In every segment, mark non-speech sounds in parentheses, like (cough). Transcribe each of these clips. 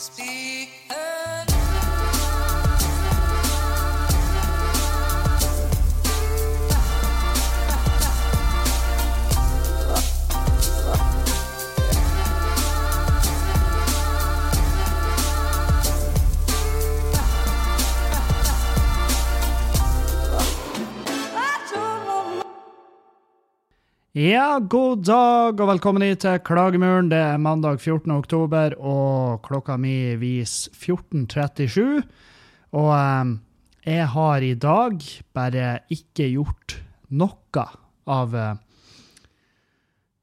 Speak. Ja, god dag og velkommen hit til Klagemuren. Det er mandag 14. oktober, og klokka mi viser 14.37. Og eh, jeg har i dag bare ikke gjort noe av eh,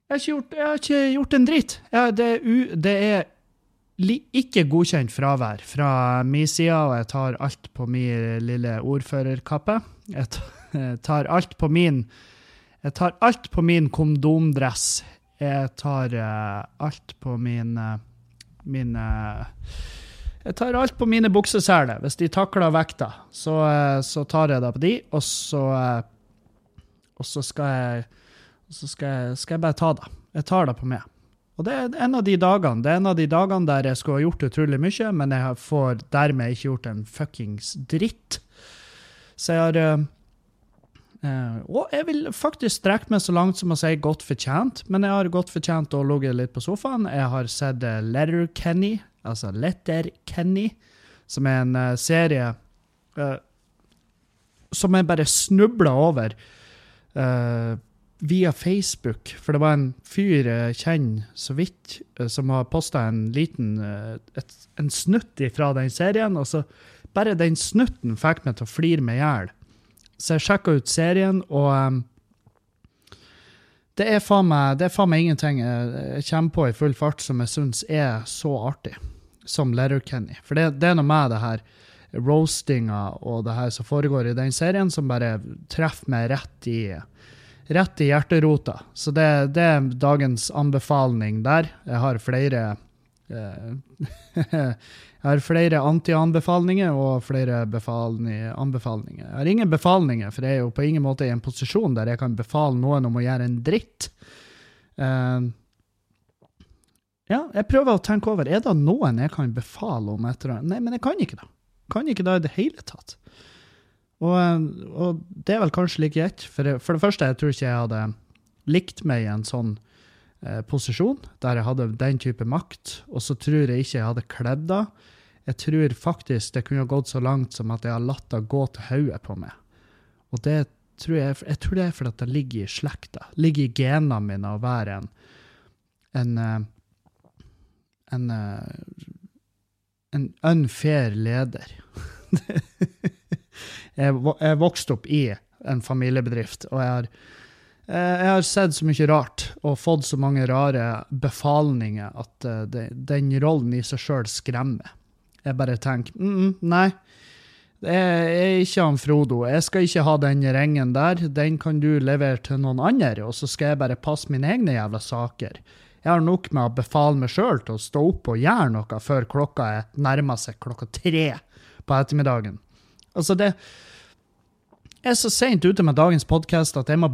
jeg, har ikke gjort, jeg har ikke gjort en dritt. Jeg, det, er u, det er li, ikke godkjent fravær fra min side, og jeg tar alt på min lille ordførerkappe. Jeg (laughs) tar alt på min jeg tar alt på min kondomdress. Jeg tar uh, alt på min uh, min uh, Jeg tar alt på mine bukseseler. Hvis de takler vekta, så, så, tar jeg det på de, og så Og så skal jeg så skal jeg, skal jeg bare ta det. Jeg tar det på meg. Og det er en av de dagene det er en av de dagene der jeg skulle ha gjort utrolig mye, men jeg får dermed ikke gjort en fuckings dritt. Så jeg har Uh, og jeg vil faktisk strekke meg så langt som å si godt fortjent, men jeg har godt fortjent å ligge litt på sofaen. Jeg har sett uh, Letter Kenny, altså Letter Kenny, som er en uh, serie som jeg bare snubla over via Facebook. For det var en fyr jeg kjenner så vidt, som har posta en liten et, en snutt fra den serien. Og så bare den snutten fikk meg til å flire meg i hjel. Så jeg sjekka ut serien, og um, det er faen meg, ingenting jeg kommer på i full fart som jeg syns er så artig som Letterkenny. For det, det er noe med det her roastinga og det her som foregår i den serien, som bare treffer meg rett i, rett i hjerterota. Så det, det, er dagens anbefaling der. Jeg har flere (laughs) Jeg har flere anti-anbefalinger og flere anbefalinger. Jeg har ingen befalinger, for jeg er jo på ingen måte i en posisjon der jeg kan befale noen om å gjøre en dritt. Uh, ja, jeg prøver å tenke over er det noen jeg kan befale om etter Nei, men jeg kan ikke det. Kan ikke det i det hele tatt. Og, og det er vel kanskje like greit. For, for, det første, jeg tror ikke jeg hadde likt meg i en sånn eh, posisjon der jeg hadde den type makt, og så tror jeg ikke jeg hadde kledd det. Jeg tror faktisk det kunne gått så langt som at jeg har latt det gå til hodet på meg. Og det tror jeg, jeg tror det er fordi det ligger i slekta. Ligger i genene mine å være en en, eh, en, eh, en unfair leder. (laughs) jeg vokste opp i en familiebedrift, og jeg har, jeg har sett så mye rart og fått så mange rare befalninger at den rollen i seg sjøl skremmer. Jeg bare tenker mm, mm, nei. Jeg er ikke han Frodo. Jeg skal ikke ha den ringen der. Den kan du levere til noen andre, og så skal jeg bare passe mine egne jævla saker. Jeg har nok med å befale meg sjøl til å stå opp og gjøre noe før klokka er nærmer seg klokka tre på ettermiddagen. Altså, det er så seint ute med dagens podkast at jeg må,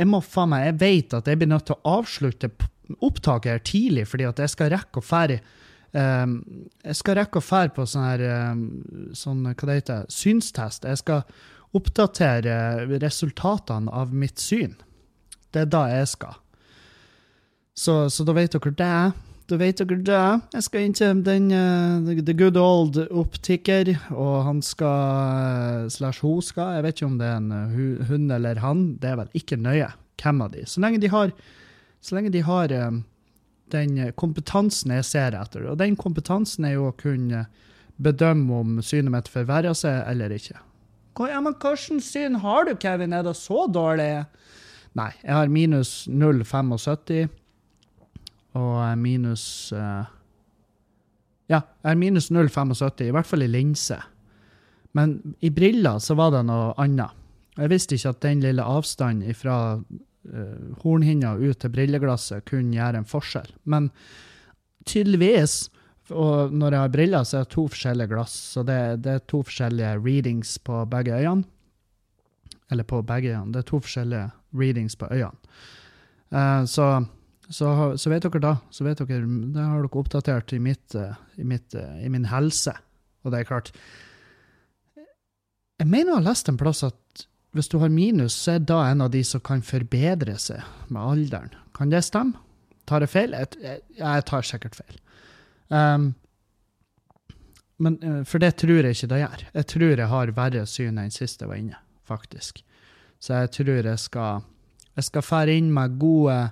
jeg må faen meg Jeg vet at jeg blir nødt til å avslutte opptaket her tidlig, fordi at jeg skal rekke å ferdig Um, jeg skal rekke å fære på sånn her um, sånn, hva det heter, synstest. Jeg skal oppdatere resultatene av mitt syn. Det er da jeg skal. Så, så da vet dere det. Da vet dere det. Jeg skal inn til den uh, the good old optiker, og han skal slash hun skal Jeg vet ikke om det er en uh, hund eller han. Det er vel ikke nøye hvem av de. Så lenge de har, lenge de har um, den kompetansen jeg ser etter. Og den kompetansen er jo å kunne bedømme om synet mitt forverrer seg eller ikke. Ja, men hvilket syn har du, Kevin? Er det så dårlig? Nei, jeg har minus 0,75 og minus uh, Ja, har minus 0,75, i hvert fall i linse. Men i briller så var det noe annet. Jeg visste ikke at den lille avstanden fra uh, hornhinna ut til brilleglasset kunne gjøre en forskjell. Men tydeligvis, og når jeg har briller, så er det to forskjellige glass. Så det, det er to forskjellige readings på begge øynene. Eller på begge øynene. Det er to forskjellige readings på øynene. Uh, så så, så vet dere da. Så vet dere, Det har dere oppdatert i, mitt, eh, i, mitt, eh, i min helse. Og det er klart Jeg mener jeg har lest en plass at hvis du har minus, så er da en av de som kan forbedre seg med alderen. Kan det stemme? Tar jeg feil? Jeg, jeg, tar sikkert feil. Um, men, eh, for det tror jeg ikke det gjør. Jeg tror jeg har verre syn enn sist jeg var inne, faktisk. Så jeg tror jeg skal Jeg skal fære inn med gode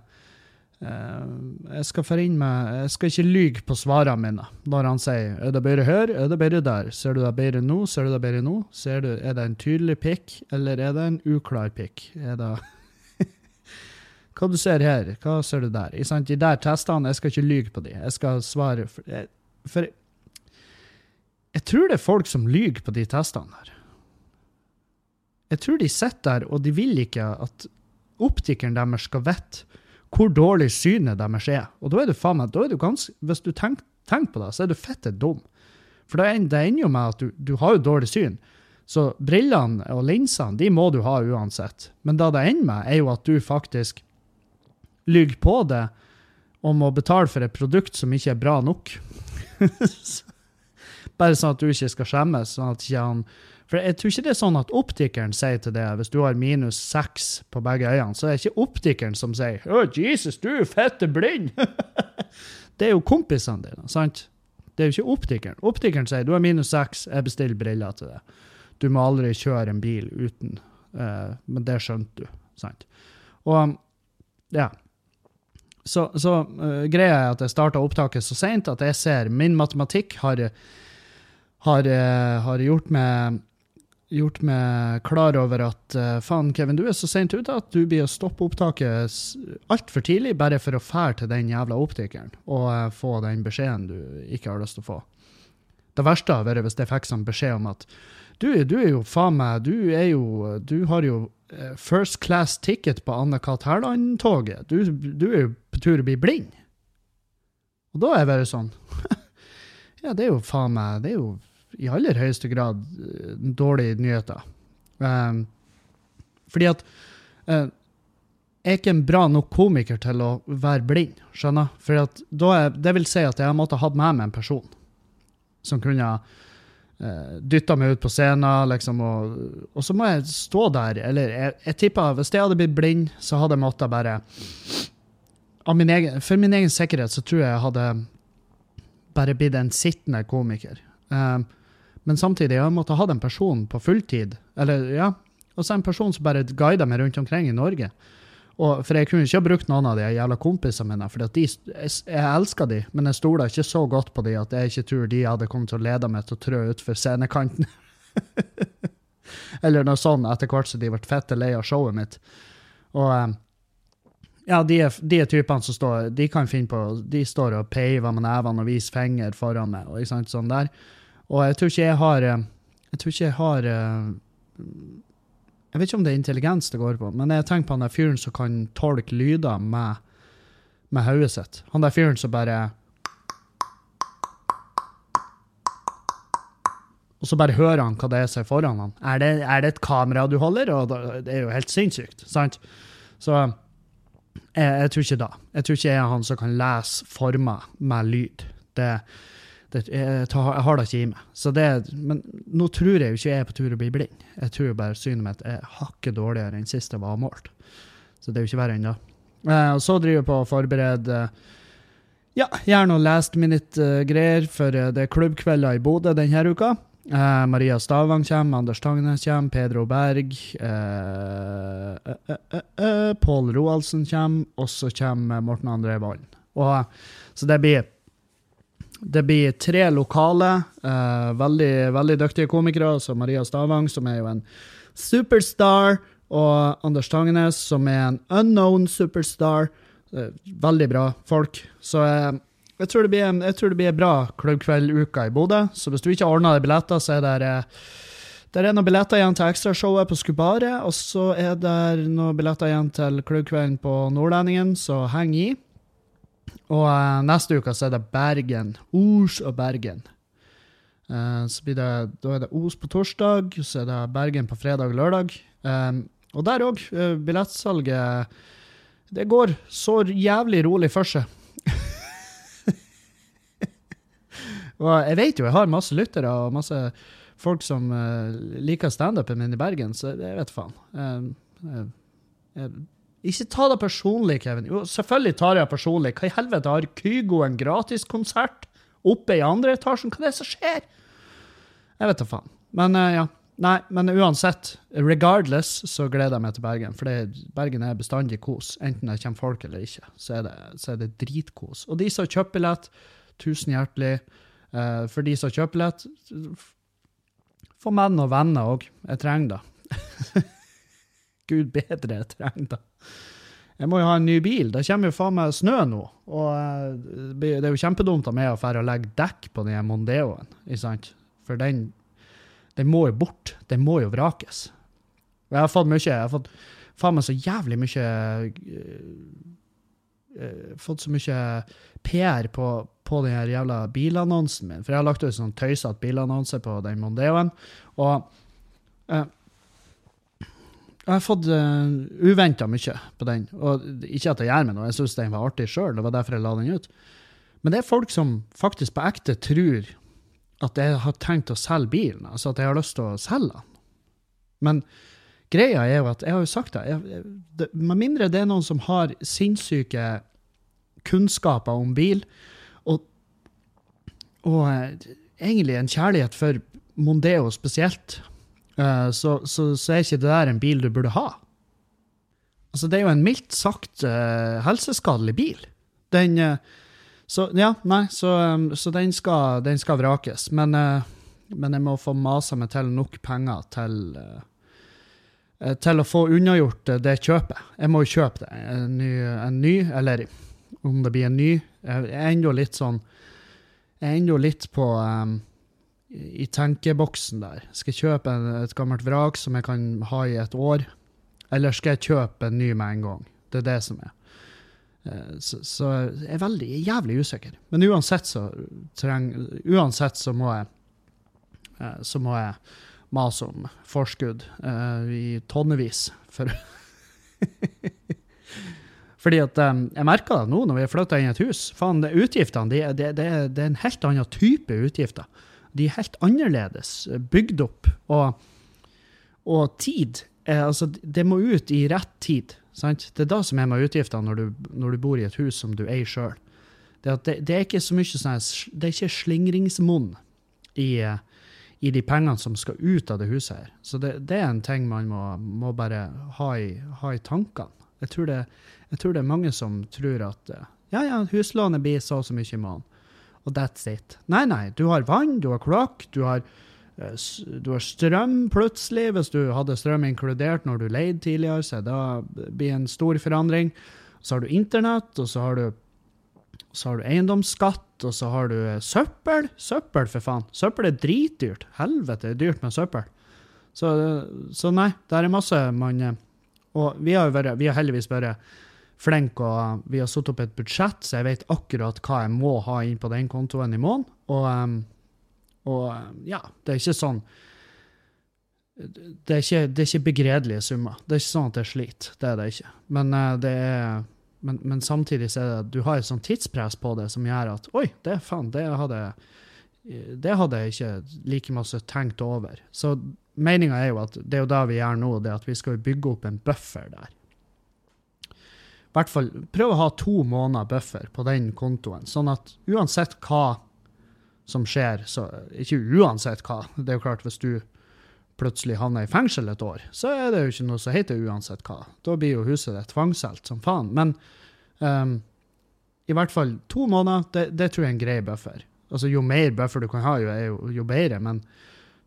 Jeg skal fære inn med Jeg skal ikke lyge på svarene mine når han sier 'Er det bedre her? Er det bedre der?' Ser du det bedre nå? Ser du det bedre nå? Ser du, er det en tydelig pikk, eller er det en uklar pikk? Er det (laughs) Hva du ser her? Hva ser du der? I, sant? De der testene, jeg skal ikke lyge på de. Jeg skal svare For, jeg, for jeg tror det er folk som lyger på de testene der. Jeg tror de sitter der, og de vil ikke at optikeren deres skal vite hvor dårlig synet deres er. Og da er du faen meg, da er du ganske, Hvis du tenker, tenk på det, så er du fette dum. For det ender jo med at du, du har jo dårlig syn. Så brillene og linsene de må du ha uansett. Men det det ender med, er jo at du faktisk lyver på det om å betale for et produkt som ikke er bra nok. (laughs) Bare sånn at du ikke skal skjemmes. sånn at ikke han... For jeg tror ikke det er sånn at optikeren sier til deg, hvis du har minus seks på begge øynene, så er det ikke optikeren som sier 'Å, Jesus, du er fette blind'. (laughs) det er jo kompisene dine, sant? Det er jo ikke optikeren. Optikeren sier 'du har minus seks, jeg bestiller briller til deg'. Du må aldri kjøre en bil uten. uh, men det skjønte du, sant? Og ja. Så, så uh, greia er at jeg starta opptaket så seint at jeg ser min matematikk har, har, eh, har gjort meg gjort meg klar over at uh, faen, Kevin, du er så seint ute at du blir å stoppe opptaket altfor tidlig bare for å fære til den jævla optikeren og uh, få den beskjeden du ikke har lyst til å få. Det verste hadde vært hvis jeg fikk sånn beskjed om at du, du er jo faen meg Du er jo Du har jo eh, first class ticket på Anne-Kat. Hærland-toget. Du, du er jo på tur å bli blind. Og da er jeg bare sånn (laughs) Ja, det er jo faen meg Det er jo i aller høyeste grad eh, dårlige nyheter. Um, fordi at uh, jeg er ikke en bra nok komiker til å være blind, skjønner? For at er, det vil si at jeg måtte hatt med meg en person som kunne uh, dytta meg ut på scenen, liksom, og, og så må jeg stå der. Eller jeg, jeg tipper hvis jeg hadde blitt blind, så hadde jeg måttet bare min egen, For min egen sikkerhet så tror jeg jeg hadde bare blitt en sittende komiker. Um, men samtidig jeg måtte ha en person på fulltid, eller ja, og så en person som bare guida meg rundt omkring i Norge. Og, for jeg kunne ikke ha brukt noen av de jævla kompisene mine, for jeg, jeg elsker de, men jeg stoler ikke så godt på de at jeg ikke tror de hadde kommet til å lede meg til å trø utfor scenekanten. (laughs) Eller noe sånt, etter hvert som de ble fette lei av showet mitt. Og um, ja, de de typene som står De kan finne på De står og peiver med nevene og viser finger foran meg, og ikke sant, sånn der. Og jeg tror ikke jeg har eh, Jeg tror ikke jeg har eh, Jeg vet ikke om det er intelligens det går på, men jeg tenker på han der fyren som kan tolke lyder med, med hodet sitt. Han der fyren som bare Og så bare hører han hva det er som er foran han. Er det, er det et kamera du holder? Og det er jo helt sinnssykt, sant? Så jeg, jeg tror ikke da. Jeg tror ikke jeg er han som kan lese former med lyd. Det, jeg, har det ikke i meg. Det, men nå tror jeg jo ikke jeg er på tur å bli blind. Jeg tror bare synet mitt er hakket dårligere enn sist jeg var målt. Så det er jo ikke verre ennå. Eh, og så driver jeg på å forberede eh, ja, gjør noe last minute-greier, for eh, det er klubbkvelder i Bodø denne uka. Eh, Maria Stavang kommer, Anders Tangnes kommer, Pedro Berg eh, eh, eh, eh, Pål Roaldsen kommer, og så kommer Morten André Vollen. Så det blir det blir tre lokale, uh, veldig, veldig dyktige komikere. Så Maria Stavang, som er jo en superstar, og Anders Tangenes, som er en unknown superstar. Uh, veldig bra folk. Så uh, jeg tror det blir jeg tror det blir bra klubbkvelduke i Bodø. Så hvis du ikke har ordna deg billetter, så er det der er noen billetter igjen til ekstrashowet på Skubaret, og så er det noen billetter igjen til klubbkvelden på Nordlendingen, så heng i. Og uh, neste uke så er det Bergen. Os og Bergen. Uh, så blir det, da er det Os på torsdag, så er det Bergen på fredag og lørdag. Um, og der òg, billettsalget Det går så jævlig rolig for seg. (laughs) og jeg vet jo jeg har masse lyttere og masse folk som uh, liker standupen min i Bergen, så jeg vet faen. Uh, uh, ikke ta det personlig, Kevin. Jo, selvfølgelig tar jeg det personlig. Hva i helvete, har Kygo en gratiskonsert oppe i andre etasjen? Hva er det som skjer? Jeg vet da faen. Men ja. Nei, men uansett, regardless, så gleder jeg meg til Bergen. For Bergen er bestandig kos. Enten det kommer folk eller ikke, så er det, så er det dritkos. Og de som kjøper billett, tusen hjertelig. Uh, for de som kjøper billett, få menn og venner òg. Jeg trenger det. (laughs) Gud bedre, trenger det. Jeg må jo ha en ny bil. Det kommer jo faen meg snø nå. Og uh, det er jo kjempedumt av meg å dra og legge dekk på den Mondeoen, ikke sant? For den den må jo bort. Den må jo vrakes. Og jeg har fått mye Jeg har fått faen meg så jævlig mye uh, Fått så mye PR på, på den her jævla bilannonsen min. For jeg har lagt ut sånn tøysete bilannonse på den Mondeoen. Og uh, jeg har fått uh, uventa mye på den. Og ikke at det gjør meg noe, jeg syns den var artig sjøl. Det var derfor jeg la den ut. Men det er folk som faktisk på ekte tror at jeg har tenkt å selge bilen, altså at jeg har lyst til å selge den. Men greia er jo at jeg har jo sagt det, jeg, det Med mindre det er noen som har sinnssyke kunnskaper om bil, og, og uh, egentlig en kjærlighet for Mondeo spesielt, så, så, så, er ikke det der en bil du burde ha. Altså, det er jo en mildt sagt uh, helseskadelig bil. Den så ja, nei, så, um, så den, skal, den, skal, vrakes. Men, uh, men, jeg må få masa meg til nok penger til, uh, til å få unnagjort det kjøpet. Jeg må jo kjøpe det. En ny, en ny, eller om det blir en ny Jeg er ennå litt sånn Jeg er ennå litt på um, i tenkeboksen der. Skal jeg kjøpe en, et gammelt vrak som jeg kan ha i et år, eller skal jeg kjøpe en ny med en gang? Det er det som er. Eh, så, så, jeg er veldig jævlig usikker. Men uansett så, treng, uansett så må jeg eh, så må jeg mase om forskudd uh, i tonnevis. For (laughs) Fordi at Jeg merker det nå når vi har flytta inn i et hus. Faen, Utgiftene det, det, det, det, er en helt annen type utgifter. De er helt annerledes bygd opp. Og, og tid er, altså, Det må ut i rett tid. Sant? Det er da som er med utgiftene når, når, du bor i et hus som du eier sjøl. Det, det, det, er ikke så mye sånn Det er ikke slingringsmonn i, i, de pengene som skal ut av det huset her. Så det, det er en ting man må, må bare ha i, ha i tankene. Jeg tror, jeg tror, det, er mange som tror at ja, ja, huslånet blir så og så mye i måneden. Og that's it. Nei, nei. Du har vann, du har kloakk, du Eh, du har strøm plutselig, hvis du hadde strøm inkludert når du leide tidligere, så da blir en stor forandring. Så har du internett, og så har du, så har du eiendomsskatt, og så har du eh, søppel. Søppel, for faen. Søppel er dritdyrt. Helvete, det er dyrt med søppel. Så, så nei, det er masse man eh, Og vi har, vært, vi har heldigvis vært flinke, og vi har satt opp et budsjett, så jeg vet akkurat hva jeg må ha inn på den kontoen i måneden. Og um, og ja, det er ikke sånn Det er ikke, det er ikke begredelige summer. Det er ikke sånn at jeg sliter. Det er det ikke. Men, eh, det er, men, men samtidig så er det at du har et sånt tidspress på det som gjør at Oi, det faen, det hadde, det hadde jeg ikke like masse tenkt over. Så meninga er jo at det er jo det vi gjør nå, det at vi skal bygge opp en buffer der. Hvert fall prøv å ha to måneder buffer på den kontoen, sånn at uansett hva som skjer, så ikke uansett hva. Det er jo klart, hvis du plutselig havner i fengsel et år, så er det jo ikke noe som heter uansett hva. Da blir jo huset ditt tvangselt som faen. Men um, i hvert fall to måneder, det, det, tror jeg er en grei buffer. Altså, jo mer buffer du kan ha, jo, jo, bedre. Men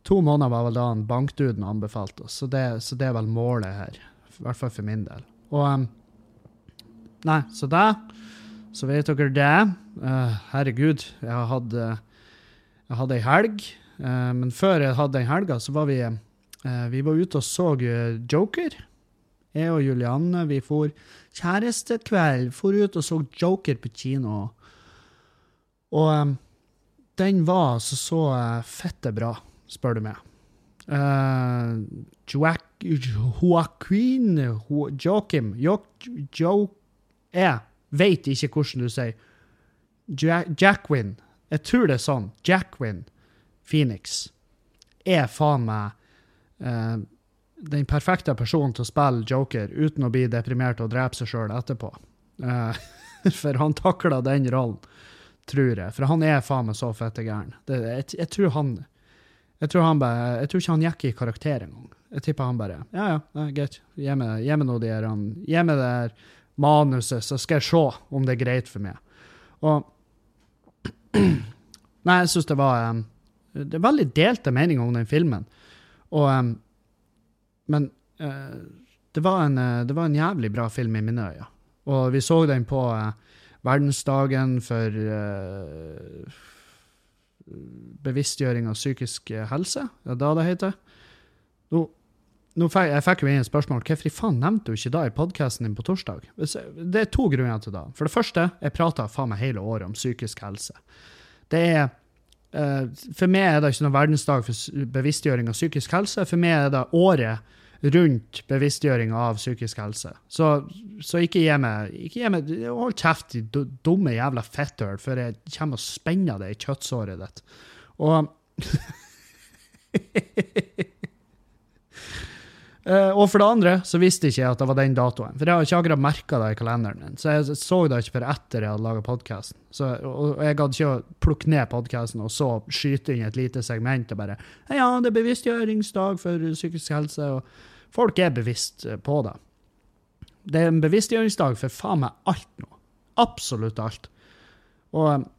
to måneder var vel da en bankduden anbefalte oss, så det, så det, er vel målet her. I hvert fall for min del. Og um, Nei, så det. Så vet dere det. Uh, herregud, jeg hatt uh, jeg hadde ei helg, Uh, men før jeg hadde den helga, så var vi, uh, vi var ute og så eh, Joker. Jeg og Julianne vi for kjærestekveld, for ut og så Joker på kino. Og den var altså så fette bra, spør du meg. Uh, Joaquin Joakim Joakim Jeg veit ikke hvordan du sier Ja- Jackwin. Jeg tror det er sånn. Jackwin Phoenix er faen meg eh, den perfekte personen til å spille Joker uten å bli deprimert og drepe seg sjøl etterpå. Eh, (laughs) for han takla den rollen, tror jeg. For han er faen meg så fette gæren. Jeg, jeg tror han jeg tror, han bare, jeg tror ikke han gikk i karakter engang. Jeg tipper han bare Ja, ja, greit. Gi meg, gi meg nå de her, det manuset, så skal jeg se om det er greit for meg. Og (clears throat) Nei, jeg syns det var um, Det er veldig delte meninger om den filmen. Og um, Men uh, det, var en, uh, det var en jævlig bra film i mine øyne. Og vi så den på uh, verdensdagen for bevisstgjøring av psykisk helse. Det er da det heter. Nå fikk, jeg fikk jo inn et spørsmål. Hvorfor faen nevnte du ikke da i podkasten din på torsdag? Det er to grunner til det. For det første, jeg prata faen meg hele året om psykisk helse. Det er eh, For meg er det ikke noen verdensdag for bevisstgjøring av psykisk helse. For meg er det året rundt bevisstgjøring av psykisk helse. Så, så ikke gi meg meg, Hold kjeft, din dumme jævla fetthøl, før jeg kommer og spenner det i kjøttsåret ditt. Og (laughs) Eh, og for det andre så visste ikke jeg at det var den datoen. For jeg har ikke akkurat merka det i kalenderen min. Så jeg så det ikke før etter jeg hadde laga podkasten. Og, jeg hadde ikke å plukke ned podkasten og så skyte inn et lite segment og bare Ja, det er bevisstgjøringsdag for psykisk helse, og folk er bevisst eh, på det. Det er en bevisstgjøringsdag for faen meg alt nå. Absolutt alt. Og,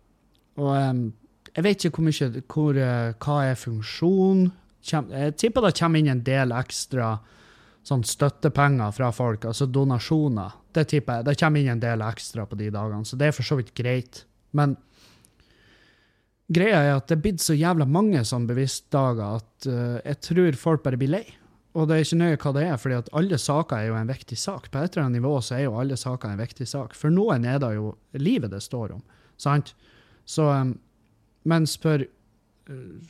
og em, jeg vet ikke hvor mye hvor, eh, Hva er funksjonen? Jeg tipper det kommer inn en del ekstra sånn støttepenger fra folk, altså donasjoner. Det tipper jeg. Det kommer inn en del ekstra på de dagene, så det er for så vidt greit. Men greia er at det er blitt så jævla mange sånne bevisstdager at uh, jeg tror folk bare blir lei. Og det er ikke nøye hva det er, fordi at alle saker er jo en viktig sak. På et eller annet nivå så er jo alle saker en viktig sak. For noen er det jo livet det står om, sant? Så, um, mens for,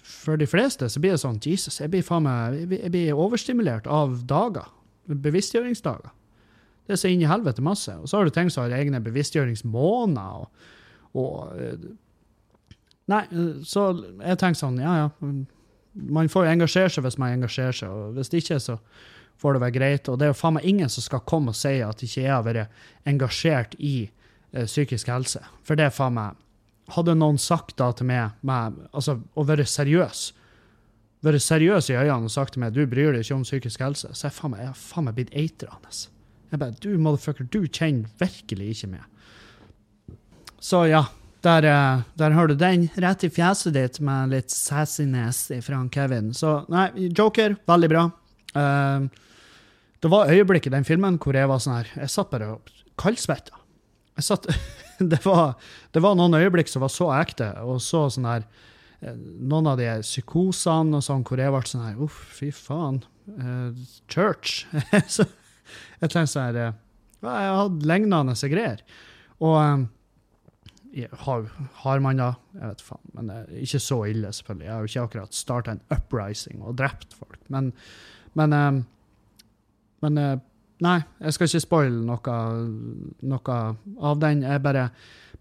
for de fleste så blir det sånn, Jesus, jeg blir, meg, jeg blir, overstimulert av dager. Bevisstgjøringsdager. Det er så inn i helvete masse. Og så har du ting som har egne bevisstgjøringsmåneder. Og, og uh, Nei, så jeg tenker sånn, ja ja. Man får jo engasjere seg hvis man engasjerer seg, og hvis ikke, så får det være greit. Og det er jo faen meg ingen som skal komme og si at ikke jeg har vært engasjert i uh, psykisk helse. For det er faen meg Hadde noen sagt da til meg, med, altså å være seriøs, være seriøs i øynene og sagt til meg du bryr deg ikke om psykisk helse, så jeg faen meg, jeg har faen meg blitt eitrende. Jeg bare, du motherfucker, du kjenner virkelig ikke meg. Så ja, der, eh, der har du den rett i fjeset ditt med litt sassiness fra Kevin. Så nei, Joker, veldig bra. Uh, det var øyeblikk i den filmen hvor jeg var sånn her Jeg satt bare og kaldsvetta. Jeg satt (laughs) (laughs) det, var, det var noen øyeblikk som var så ekte, og så sånn her eh, Noen av de psykosene og sånn, hvor jeg ble sånn her Uff, fy faen. Uh, church. (laughs) så jeg tenkte sånn her Jeg hadde lignende greier. Og um, har, har man da? Jeg vet faen. Men det er ikke så ille, selvfølgelig. Jeg har jo ikke akkurat starta en uprising og drept folk. Men, men, men Nei, jeg skal ikke spoile noe, noe av den. Jeg bare,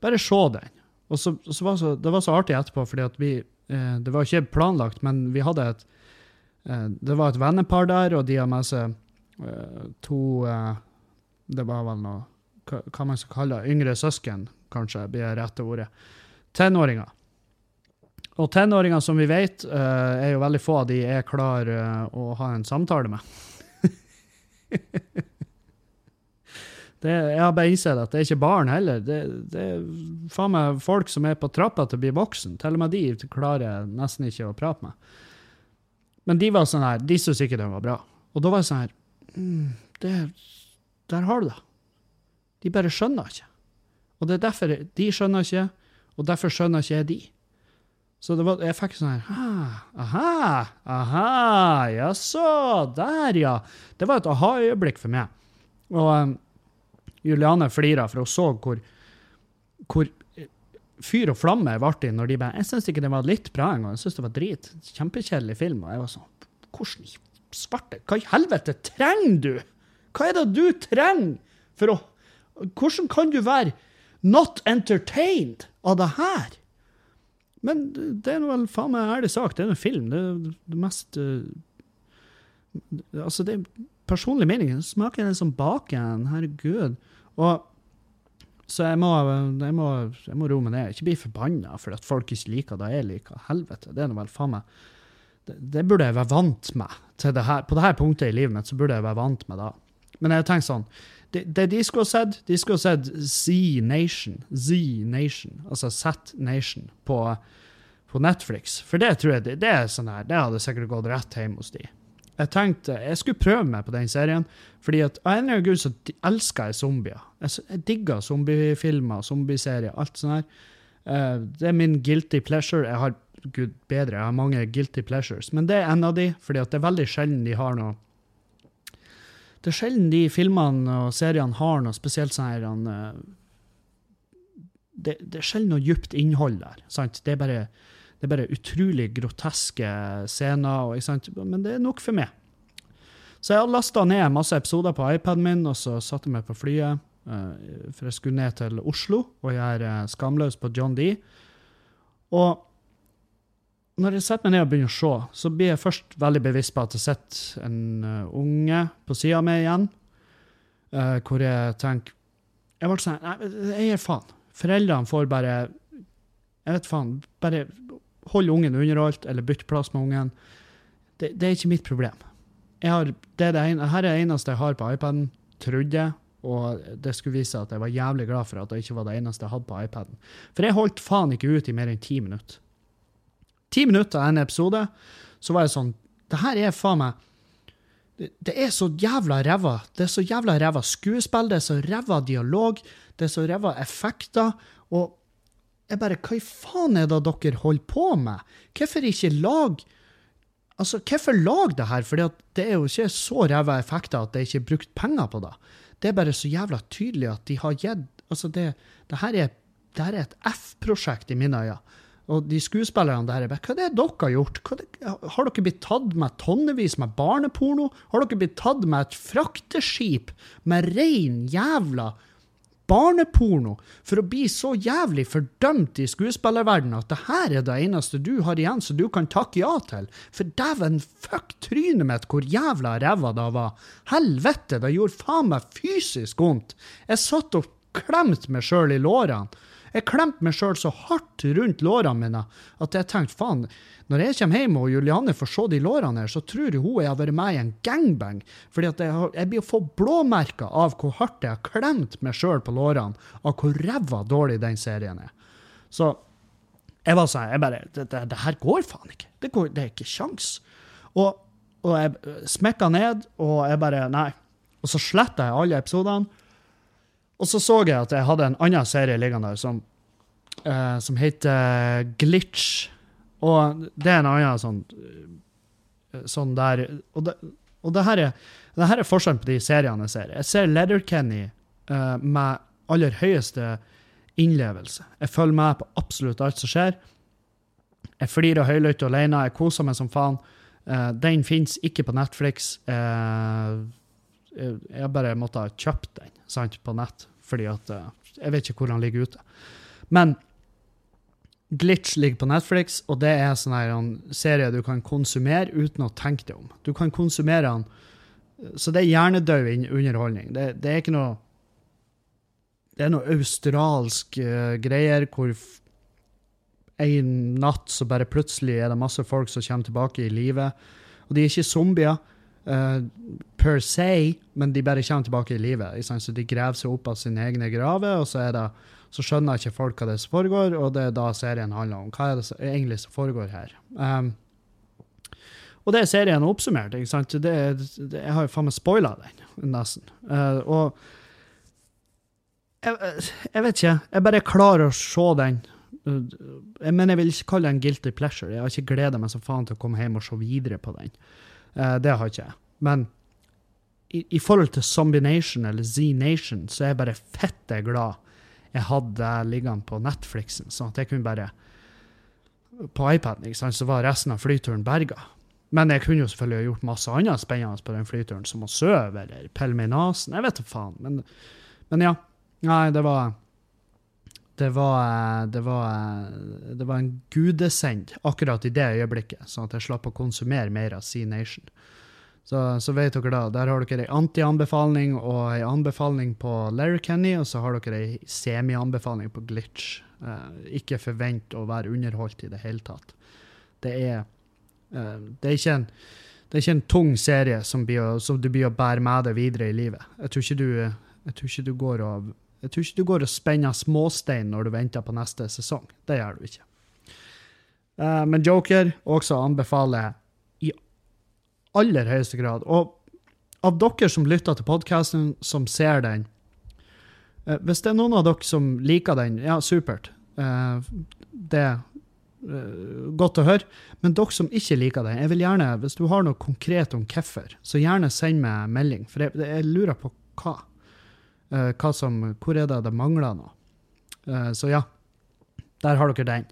bare se den. Og så, så var så, Det var så artig etterpå, fordi at vi eh, Det var ikke planlagt, men vi hadde et eh, Det var et vennepar der, og de har med seg eh, to eh, Det var vel noe hva, man skal kalle yngre søsken, kanskje, blir rette ordet. Tenåringer. Og tenåringer, som vi vet, eh, er jo veldig få av de er klar eh, å ha en samtale med. (laughs) det, jeg har bare innsett at det er ikke barn heller. Det, det er faen meg folk som er på trappa til å bli voksen. Til og med de klarer jeg nesten ikke å prate med. Men de var sånn her, de syntes ikke den var bra. Og da var jeg sånn her mm, det, Der har du det. De bare skjønner ikke. Og det er derfor de skjønner ikke, og derfor skjønner ikke jeg de. Så var, jeg fikk sånn her ah, Aha, aha, jaså, der, ja. Det var et aha-øyeblikk for meg. Og um, Juliane flira, for hun så hvor, hvor fyr og flamme jeg ble i når de bare Jeg syns ikke det var litt bra engang. Jeg syns det var drit. Kjempekjedelig film. Og jeg var sånn Hvordan i svarte Hva i helvete trenger du? Hva er det du trenger for å Hvordan kan du være not entertained av det her? Men det er vel faen meg ærlig sak. Det er en film. Det er det mest uh, Altså, det er personlig mening. Det smaker den som baken. Herregud. Og så jeg må, jeg må, jeg må roe meg ned. Ikke bli forbanna for at folk ikke liker det jeg liker. Helvete. Det er nå vel faen meg det, det, burde jeg være vant med. Til det her, på dette punktet i livet mitt så burde jeg være vant med det. Men jeg tenker sånn det, det, de skulle ha sett, de skulle ha sett Z-Nation, Z-Nation, altså Z-Nation, på, på, Netflix. For det tror jeg det, det er sånn her, det hadde sikkert gått rett hjem hos de. Jeg tenkte jeg skulle prøve meg på den serien, fordi at av en eller annen grunn så elsker jeg zombier. Jeg, jeg digger zombiefilmer, zombieserier, alt sånt her. Uh, det er min guilty pleasure. Jeg har gud bedre, jeg har mange guilty pleasures, men det er en av de, fordi at det er veldig sjelden de har noe det er sjelden de filmene og seriene har noe spesielt sånn her uh, det, det, er sjelden noe djupt innhold der. Sant? Det, er bare, det er bare utrolig groteske scener, og, men det er nok for meg. Så jeg lasta ned masse episoder på iPaden min, og så satte jeg meg på flyet. Uh, for jeg skulle ned til Oslo og gjøre uh, Skamløs på John D. Og når jeg setter meg ned og begynner å se, så blir jeg først veldig bevisst på at jeg sitter en uh, unge på sida av meg igjen, hvor jeg tenker Jeg ble sånn Nei, jeg gir faen. Foreldrene får bare Jeg vet faen. Bare hold ungen underholdt, eller bytte plass med ungen. Det, det, er ikke mitt problem. Jeg har, det er det ene, her er det eneste jeg har på iPaden, trodde jeg. Og det skulle vise seg at jeg var jævlig glad for at det ikke var det eneste jeg hadde på iPaden. For jeg holdt faen ikke ut i mer enn ti minutter ti minutter av en episode, så var jeg sånn Det her er faen meg det, er så jævla ræva. Det er så jævla ræva skuespill, det er så ræva dialog, det er så ræva effekter. Og jeg bare Hva i faen er det dere holder på med? Hvorfor ikke lag Altså, hvorfor lag det her? For det er jo ikke så ræva effekter at det ikke er brukt penger på det. Det er bare så jævla tydelig at de har gitt Altså, det, det her er, det her er et F-prosjekt i mine øyne. Og de skuespillerne der er Hva er det dere har gjort? Det, har dere blitt tatt med tonnevis med barneporno? Har dere blitt tatt med et frakteskip med rein jævla barneporno for å bli så jævlig fordømt i skuespillerverdenen at det her er det eneste du har igjen som du kan takke ja til? For dæven fuck trynet mitt hvor jævla ræva det var. Helvete, det gjorde faen meg fysisk vondt. Jeg satt og klemte meg sjøl i lårene. Jeg klemte meg sjøl så hardt rundt lårene mine at jeg tenkte faen, når jeg kommer hjem og Julianne får se de lårene her, så tror hun jeg har vært med i en gangbang. Fordi jeg, jeg blir å få blåmerker av hvor hardt jeg har klemt meg sjøl på lårene, av hvor ræva dårlig den serien er. Så jeg var sånn jeg bare, det, det, det her går faen ikke. Det, går, det er ikke kjangs. Og, og jeg smekka ned, og jeg bare Nei. Og så sletta jeg alle episodene. Og så så jeg at jeg hadde en annen serie liggende der som, uh, som heter Glitch. Og det er en annen sånn uh, sånn der Og, det, og det, her er, det her er forskjellen på de seriene jeg ser. Jeg ser Letterkenny uh, med aller høyeste innlevelse. Jeg følger med på absolutt alt som skjer. Jeg flirer høylytt alene, jeg koser meg som faen. Uh, den fins ikke på Netflix. Uh, jeg bare måtte ha kjøpt den sant, på nett fordi at uh, Jeg vet ikke hvor han ligger ute. Men Glitch ligger på Netflix, og det er sånn en serie du kan konsumere uten å tenke deg om. Du kan konsumere den Så det er hjernedød underholdning. Det, det, er ikke noe Det er noe australsk uh, greier hvor en natt så bare plutselig er det masse folk som kommer tilbake i livet. Og de er ikke zombier uh, per se, men de bare kommer tilbake i livet. Så de graver seg opp av sine egne graver, og så, det, så, skjønner ikke folk hva det er som foregår, og det er da serien handler om. Hva er det som egentlig som foregår her? Um, og det er serien oppsummert. ikke sant? Det, det, jeg har jo faen meg spoila den, nesten. Uh, og jeg, jeg, vet ikke. Jeg bare klarer å se den. Men jeg vil ikke kalle det en guilty pleasure. Jeg har ikke gleda meg så faen til å komme hjem og se videre på den. Uh, det har ikke jeg. Men i, i, forhold til Zombie Nation eller Z-Nation, så er jeg bare fette glad jeg hadde liggende på Netflixen, sånn at jeg kunne bare På iPaden, ikke sant, så var resten av flyturen berga. Men jeg kunne jo selvfølgelig ha gjort masse annet spennende på den flyturen, som å sove eller pille meg i nesen. Jeg vet da faen. Men, men, ja. Nei, det var det var, det var, det var en gudesend akkurat i det øyeblikket, sånn at jeg slapp å konsumere mer av Sea Nation. Så, så vet dere da, Der har dere ei anti-anbefaling og ei anbefaling på Kenny, og så har dere ei semi-anbefaling på Glitch. Eh, ikke forvent å være underholdt i det hele tatt. Det er, eh, det er ikke en det er ikke en tung serie som, blir, som du blir å bære med deg videre i livet. Jeg tror ikke du, tror ikke du går og jeg tror ikke du går og spenner småstein når du venter på neste sesong. Det gjør du ikke. Uh, men Joker også anbefaler i aller høyeste grad. Og av dere som lytter til podkasten, som ser den uh, Hvis det er noen av dere som liker den, ja, supert. Uh, det er godt å høre. Men dere som ikke liker den, jeg vil gjerne, hvis du har noe konkret om hvorfor, så gjerne send meg melding. For jeg, jeg lurer på hva. Uh, hva som, hvor er det det mangler noe? Uh, så ja, der har dere den.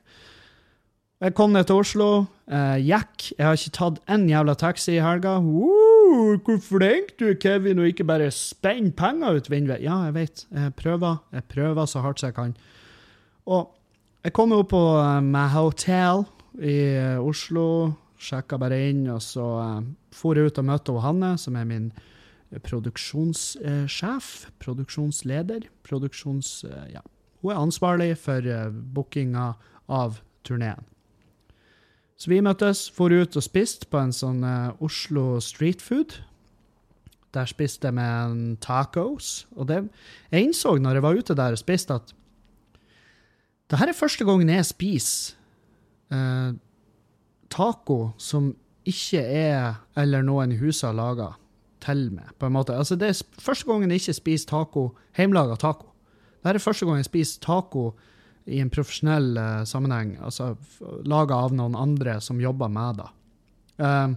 Jeg kom ned til Oslo. Uh, Jack. Jeg har ikke tatt én jævla taxi i helga. Uh, hvor flink du er, Kevin, og ikke bare spenn penger ut vinduet. Ja, jeg vet. Jeg prøver. Jeg prøver så hardt jeg kan. Og jeg kom opp på uh, Hotel i Oslo. Sjekka bare inn, og så uh, for jeg ut og møtte Hanne, som er min produksjonssjef, produksjonsleder, produksjons... Eh, ja. Hun er ansvarlig for eh, bookinga av turneen. Så vi møttes, for ut og spiste på en sånn uh, Oslo street food. Der spiste jeg med tacos. Og det, jeg innså når jeg var ute der og spiste, at det her er første gangen jeg spiser uh, taco som ikke er eller noen i huset har laga til med, på en måte. Altså, det er første gangen jeg ikke spiser taco, hjemmelaga taco. Det er første gang jeg spiser taco i en profesjonell uh, sammenheng, altså laga av noen andre som jobber med det. Um,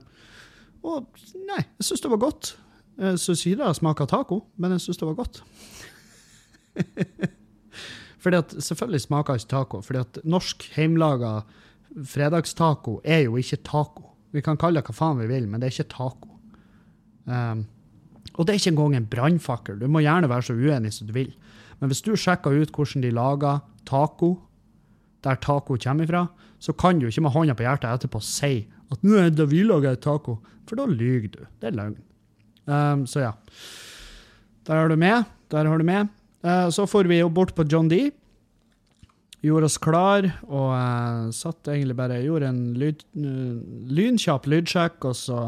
og nei, jeg syns det var godt. Jeg syns ikke det smaker taco, men jeg syns det var godt. (laughs) fordi at, Selvfølgelig smaker ikke taco, fordi at norsk hjemmelaga fredagstaco er jo ikke taco. Vi kan kalle det hva faen vi vil, men det er ikke taco. Um, og det er ikke engang en brannfakkel. Du må gjerne være så uenig som du vil. Men hvis du sjekker ut hvordan de lager taco, der taco kommer ifra, så kan du ikke med hånda på hjertet etterpå si at nå er det vi lager taco, for da lyver du. Det er løgn. Um, så ja. Der har du med. Der har du med. Uh, så får vi jo bort på John D. Gjorde oss klar og uh, satt egentlig bare Gjorde en lyd, uh, lynkjapp lydsjekk, og så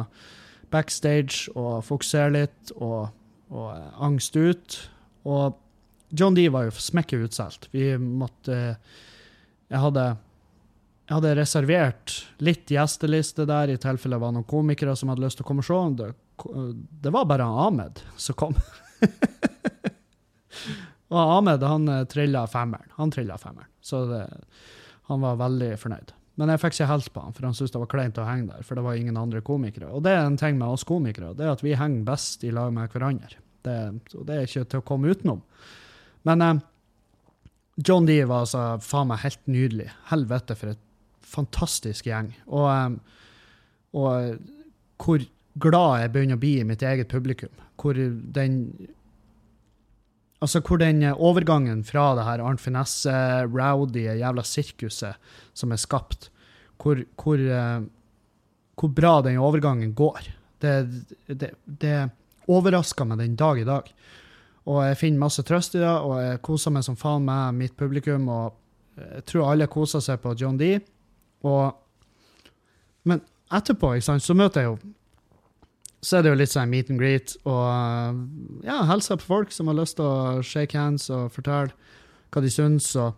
backstage og fokusere litt og, og angst ut. Og John D var jo smekket utsolgt. Vi måtte Jeg hadde jeg hadde reservert litt gjesteliste der, i tilfelle det var noen komikere som hadde lyst til å komme og se. Det, det var bare Ahmed som kom. (laughs) og Ahmed han eh, trilla femmeren. Han trilla femmeren. Så det, han var veldig fornøyd. Men jeg fikk ikke helt på han, for han syntes det var kleint å henge der. For det var ingen andre komikere. Og det er en ting med oss komikere, det er at vi henger best i lag med hverandre. Det, det er ikke til å komme utenom. Men eh, John D var altså faen meg helt nydelig. Helvete, for et fantastisk gjeng. Og, eh, og hvor glad jeg begynner å bli i mitt eget publikum. Hvor den Altså hvor den eh, overgangen fra det her Arnt Finesse, rowdy, jævla sirkuset som er skapt, hvor, hvor, uh, hvor bra den overgangen går. Det, det, det overrasker meg den dag i dag. Og jeg finner masse trøst i det, og jeg koser meg som faen med mitt publikum. Og jeg tror alle koser seg på John D. Og, men etterpå ikke sant, så møter jeg jo så er det jo litt sånn meet and greet og ja, hilse på folk som har lyst til å shake hands og fortelle hva de syns. Og,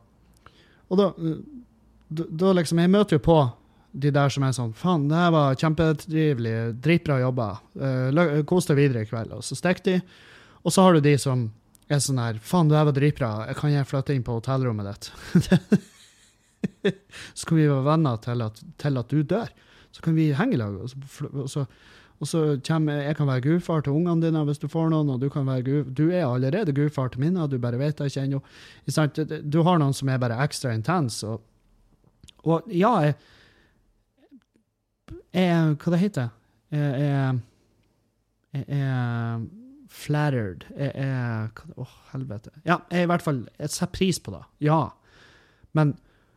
og da, da, liksom Jeg møter jo på de der som er sånn Faen, det her var kjempetrivelig, dritbra jobba. Uh, Kos deg videre i kveld. Og så stikker de. Og så har du de som er sånn her Faen, det her var dritbra. Kan jeg flytte inn på hotellrommet ditt? (laughs) Skal vi være venner til at, til at, du dør? Så kan vi henge i lag. Og så, og så og så kommer jeg kan være gudfar til ungene dine hvis du får noen, og du kan være gud, du er allerede gudfar til mine, du bare vet det ikke ennå. Du har noen som er bare ekstra intense. Og, og, ja, jeg, jeg Hva det heter jeg, jeg, jeg flattered. Jeg er Å, oh, helvete. Ja, jeg i hvert fall jeg setter pris på det. Ja. Men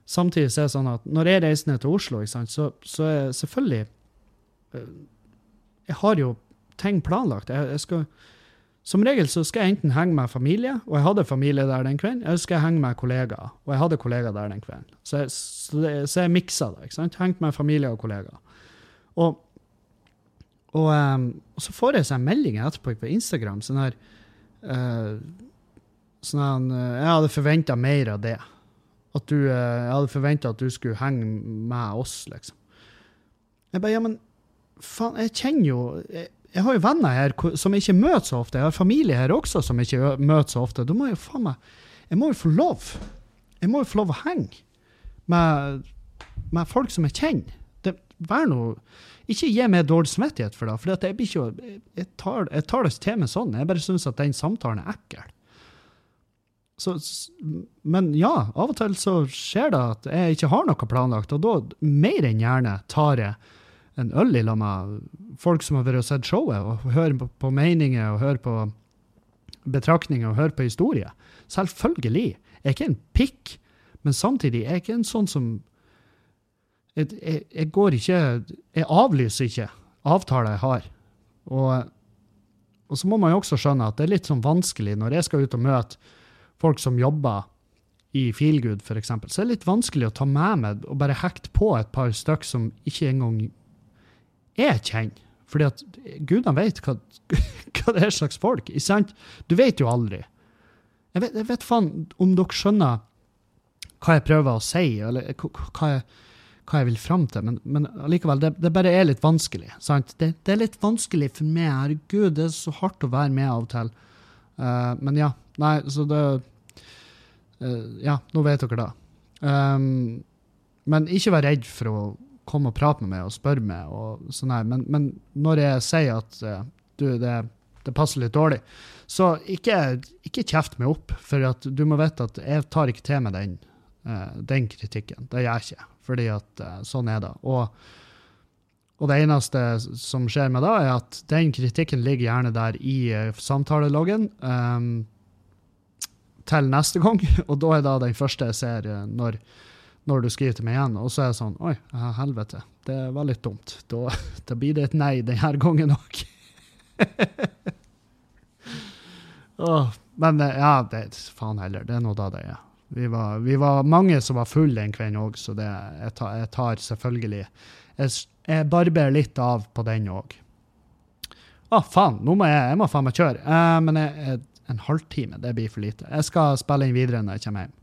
samtidig så er det sånn at når jeg reiser ned til Oslo, sant, så, så er selvfølgelig eh, Jeg har jo ting planlagt. Jeg, jeg skal som regel så skal jeg enten henge med familie, og jeg hadde familie der den kvelden, eller skal jeg henge med kollegaer, og jeg hadde kollegaer der den kvelden. Så jeg, så det, så jeg miksa det. ikke sant? Hengt med familie og kollegaer. Og, og, um, og, så får jeg seg meldinger etterpå på Instagram sånn her uh, sånn uh, Jeg hadde forventa mer av det. At du, uh, jeg hadde forventa at du skulle henge med oss, liksom. Jeg bare Ja, men faen, jeg kjenner jo jeg, jeg har jo venner her som jeg ikke møter så ofte. Jeg har familie her også som jeg ikke møter så ofte. Da må jeg jo faen meg Jeg må jo få lov. Jeg må jo få lov å henge med, med folk som jeg kjenner. Det, vær nå Ikke gi meg dårlig samvittighet for det. For jeg, ikke, jeg, tar, jeg tar det til meg sånn. Jeg bare syns at den samtalen er ekkel. Så, men ja, av og til så skjer det at jeg ikke har noe planlagt, og da mer enn gjerne tar jeg en øl i lag med folk som har vært og sett showet, og hører på, på meninger og hører på betraktninger og hører på historier. Selvfølgelig. Jeg er ikke en pikk, men samtidig er jeg ikke en sånn som jeg, jeg, jeg, går ikke Jeg avlyser ikke avtaler jeg har. Og, og, så må man jo også skjønne at det er litt sånn vanskelig når jeg skal ut og møte folk som jobber i Feelgood, f.eks., så er det litt vanskelig å ta med meg og bare hekte på et par stykk som ikke engang jeg kjenner. Fordi at gudene vet hva, (laughs) hva, det er slags folk. ikke sant? Du vet jo aldri. Jeg vet, jeg vet faen om dere skjønner hva jeg prøver å si, eller hva jeg, hva jeg vil fram til, men, men allikevel, det, det, bare er litt vanskelig. sant? Det, det, er litt vanskelig for meg. Herregud, det er så hardt å være med av og til. Uh, men ja. Nei, så det uh, Ja, nå vet dere det. Um, men ikke vær redd for å komme og prate med meg og spørre meg. og sånn her. Men, men, når jeg sier at uh, du, det, det, passer litt dårlig, så ikke, ikke kjeft meg opp. For du må vite at jeg tar ikke til meg den, uh, den kritikken. Det gjør jeg ikke. Fordi at uh, sånn er det. Og, og, det eneste som skjer med da, er at den kritikken ligger gjerne der i samtaleloggen. Um, til neste gang, (laughs) og da er da den første jeg ser når når du skriver til meg igjen, og så er det sånn Oi, helvete, det var litt dumt. Da, da blir det et nei denne gangen òg. oh, (laughs) men eh, ja, det, faen heller. Det er nå da det er. Vi var, vi var, mange som var fulle den kvelden òg, så det, jeg, tar, jeg tar selvfølgelig Jeg, jeg barberer litt av på den òg. Å, oh, faen, nå må jeg, jeg må faen meg kjøre. Uh, men jeg, en halvtime, det blir for lite. Jeg skal spille inn videre når jeg kommer hjem.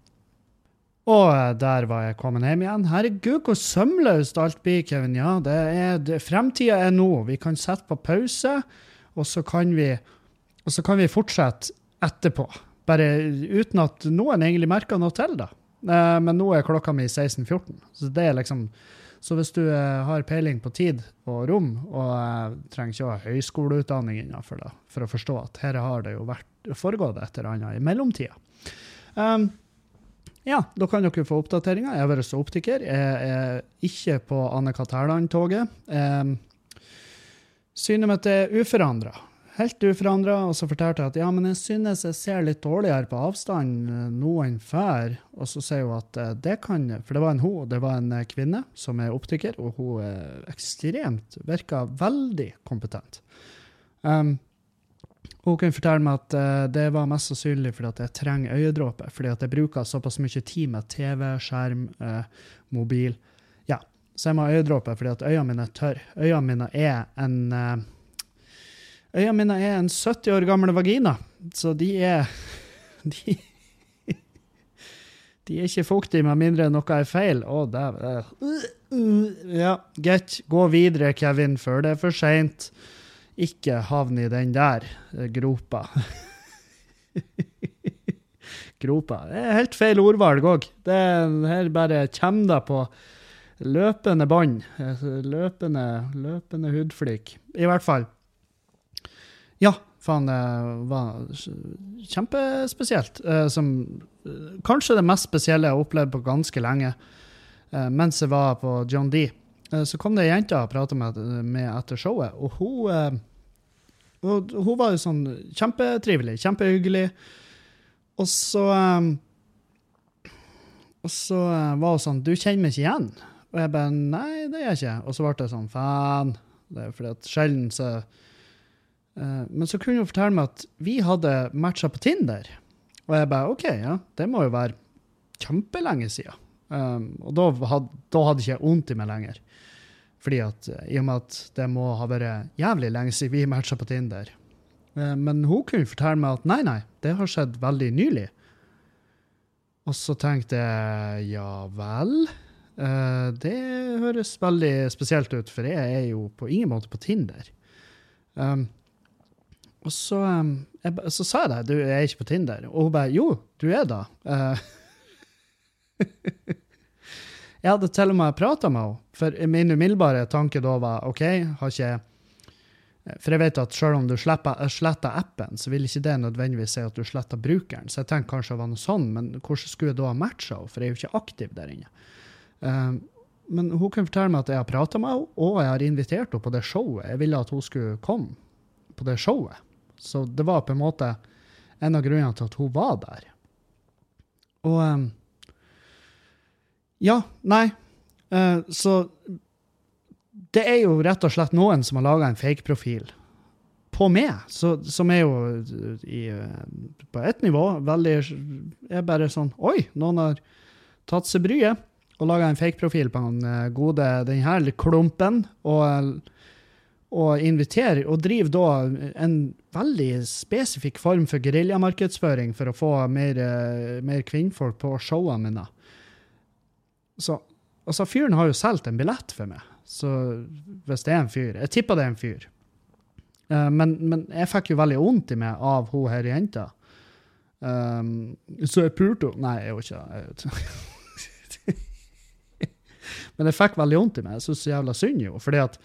Og eh, der var jeg kommet hjem igjen. Herregud, hvor sømløst alt blir, Kevin. Ja, det er, fremtida er nå. Vi kan sette på pause, og så kan vi, og så kan vi fortsette etterpå. Bare uten at noen egentlig merker noe til da. Eh, men nå er klokka mi 16.14, så det er liksom så hvis du eh, har peiling på tid og rom, og eh, trenger ikke å ha høyskoleutdanning innenfor det, for å forstå at her har det jo vært, foregått et eller annet i mellomtida. Um, ja, da kan dere få oppdateringer. Jeg har vært optiker. Jeg er ikke på Anne-Kat. Hærland-toget. Synet mitt er uforandra. Helt uforandra. Og så fortalte jeg at ja, men jeg synes jeg ser litt dårligere på avstand eh, nå enn før. Og så sier hun at eh, det kan For det var en hun, det var en eh, kvinne som er optiker, og hun er ekstremt Virka veldig kompetent. Um, hun kunne fortelle meg at uh, det var mest sannsynlig fordi at jeg trenger øyedråper. Fordi at jeg bruker såpass mye tid med TV, skjerm, uh, mobil. Ja, Så jeg må ha øyedråper fordi at øynene mine er tørre. Øynene mine er en uh, Øynene mine er en 70 år gammel vagina, så de er (laughs) De, de er ikke fuktige med mindre noe er feil. Å, oh, dæven. Ja, greit. Gå videre, Kevin, før det er for seint ikke havne i den der eh, gropa. (laughs) gropa. Det er helt feil ordvalg òg. Her bare kommer det på løpende bånd. Altså, løpende, løpende hudflik. I hvert fall. Ja, faen, det var kjempespesielt. Eh, som kanskje det mest spesielle jeg har opplevd på ganske lenge. Eh, mens jeg var på John D. Eh, så kom det ei jente og prata med, med, etter showet, og hun, eh, Og hun var jo sånn kjempetrivelig, kjempehyggelig. Og så um, Og så var hun sånn Du kjenner meg ikke igjen? Og jeg bare Nei, det gjør jeg ikke. Og så ble det sånn Faen. Det er fordi at sjelden så Men så kunne hun fortelle meg at vi hadde matcha på Tinder. Og jeg bare OK, ja, det må jo være kjempelenge siden. Um, og da, hadde, da hadde ikke jeg vondt i meg lenger. Fordi at, I og med at det må ha vært jævlig lenge siden vi matcha på Tinder. Uh, men hun kunne fortelle meg at nei, nei, det har skjedd veldig nylig. Og så tenkte jeg ja vel. Uh, det høres veldig spesielt ut, for jeg er jo på ingen måte på Tinder. Um, og så, um, jeg, så, sa jeg det, du er ikke på Tinder. Og hun bare jo, du er da. Uh, (laughs) jeg hadde til og med prata med henne, for min umiddelbare tanke da var OK, har ikke For jeg vet at selv om du sletter appen, så vil ikke det nødvendigvis si at du sletter brukeren. Så jeg tenkte kanskje det var noe sånn, men hvordan skulle jeg da ha matcha henne? For jeg er jo ikke aktiv der inne. Um, men hun kunne fortelle meg at jeg har prata med henne, og jeg har invitert henne på det showet. Jeg ville at hun skulle komme på det showet. Så det var på en måte en av grunnene til at hun var der. Og um, Ja, nei. Uh, så det er jo rett og slett noen som har laga en fake-profil på meg, så, som er jo i, på ett nivå veldig er bare sånn Oi, noen har tatt seg bryet og laga en fake-profil på den gode den her klumpen. og og inviterer, og driver da en veldig spesifikk form for geriljamarkedsføring for å få mer, mer kvinnfolk på showene mine. Så altså, fyren har jo solgt en billett for meg, så hvis det er en fyr Jeg tipper det er en fyr. Uh, men, men, jeg fikk jo veldig vondt i meg av hun her jenta. Um, så jeg pulte henne Nei, jeg gjorde ikke det. (laughs) men jeg fikk veldig vondt i meg. Jeg syns så jævla synd i henne. fordi at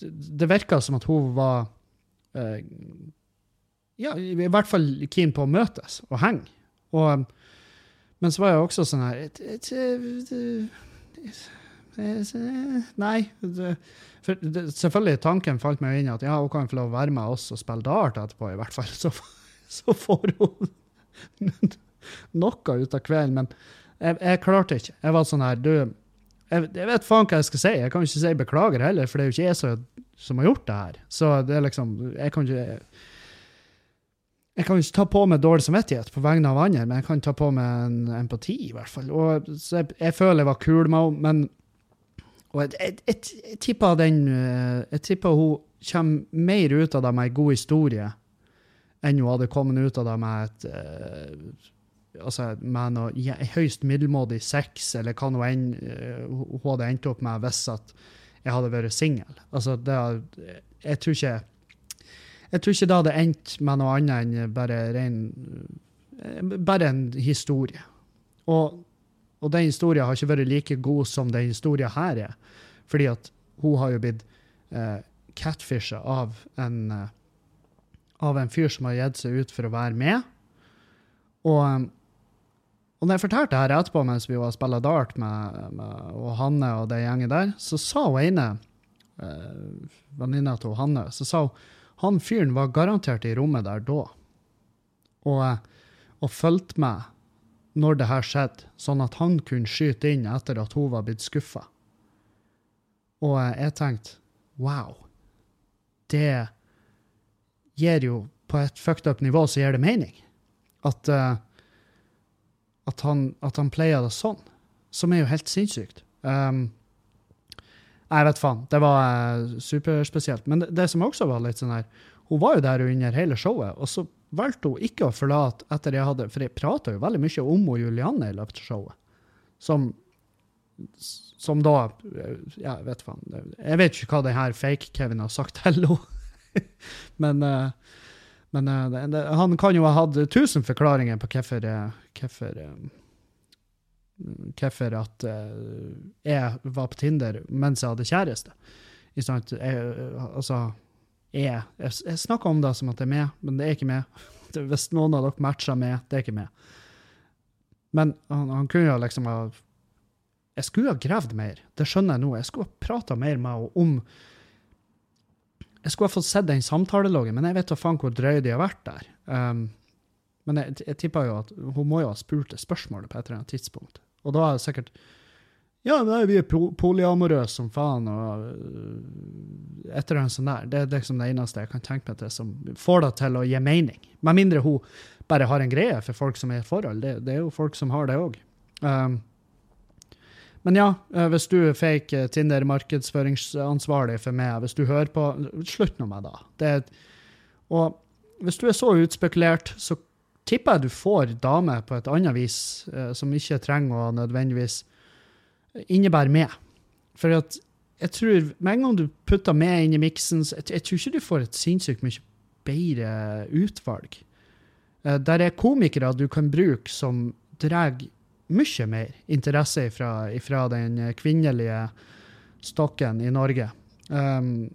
det virka som at hun var uh, Ja, i hvert fall keen på å møtes og henge. Og, men så var jeg også sånn her Nei. For selvfølgelig, tanken falt meg inn at ja, hun kan få lov å være med oss og spille dart etterpå, i hvert fall. (laughs) Så, så får hun (laughs) noe ut av kvelden. Men jeg, jeg klarte ikke. Jeg var sånn her Du jeg, jeg, vet faen hva jeg skal si. Jeg kan ikke si beklager heller, for det er jo ikke jeg som, som har gjort det her. Så det er liksom Jeg kan ikke jeg kan ikke ta på meg dårlig samvittighet på vegne av andre, men jeg kan ta på meg en empati, i hvert fall. Og, så jeg, jeg føler jeg var kul med henne, men og jeg, jeg, jeg, jeg tipper eh, hun kommer mer ut av det med ei god historie enn hun hadde kommet ut av det med et uh, altså, med noe høyst middelmådig sex, eller hva nå enn uh, hun hadde endt opp med hvis at jeg hadde vært singel. Altså, Jeg tror ikke jeg tror ikke det hadde endt med noe annet enn bare ren Bare en historie. Og, og den historien har ikke vært like god som den historien her er. Fordi at hun har jo blitt eh, catfisha av en eh, av en fyr som har gitt seg ut for å være med. Og og når jeg fortalte det her etterpå mens vi var spilla dart med, med, og Hanne og det gjengen der, så sa hun ene, eh, venninna til Hanne, så sa hun han fyren var garantert i rommet der da og, og fulgte med når det her skjedde, sånn at han kunne skyte inn etter at hun var blitt skuffa. Og jeg tenkte wow, det gir jo På et fucked up nivå så gir det mening. At uh, at han, han pleier det sånn. Som er jo helt sinnssykt. Um, jeg vet faen. Det var uh, superspesielt. Men det, det, som også var litt sånn her Hun var jo der under hele showet, og så valgte hun ikke å forlate etter jeg hadde For jeg prata jo veldig mye om og Julianne i løpet av showet. Som, som da Ja, jeg vet faen. Jeg vet ikke hva det her fake-Kevin har sagt til henne. (laughs) Men uh, men han kan jo ha hatt tusen forklaringer på hvorfor Hvorfor Hvorfor at uh, jeg var på Tinder mens jeg hadde kjæreste. Jeg, altså jeg, jeg, jeg snakker om det som at det er meg, men det er ikke meg. (laughs) Hvis noen av dere matcher med, det er ikke meg. Men han, han kunne jo liksom ha Jeg skulle ha gravd mer, det skjønner jeg nå. Jeg skulle ha prata mer med henne om jeg skulle ha fått sett den samtaleloggen, men jeg vet da faen hvor drøy de har vært der. Um, men jeg, jeg tipper jo at hun må jo ha spurt det spørsmålet på et eller annet tidspunkt. Og da er det sikkert Ja, nei, vi er polyamorøse som faen, og uh, et eller annet sånt der. Det er liksom det eneste jeg kan tenke meg til som får det til å gi mening. Med mindre hun bare har en greie for folk som er i forhold. Det, det er jo folk som har det òg. Um, men ja, eh, hvis du er fake Tinder-markedsføringsansvarlig for meg, hvis du hører på, slutt nå med det. det. Og hvis du er så utspekulert, så tipper jeg du får dame på et annet vis, eh, som ikke trenger å nødvendigvis innebære med. For at jeg tror med en gang du putter med inn i miksen, jeg, jeg tror ikke du får et sinnssykt mye bedre utvalg. Eh, der er komikere du kan bruke som drar mye mer interesse fra den kvinnelige stokken i Norge. Um,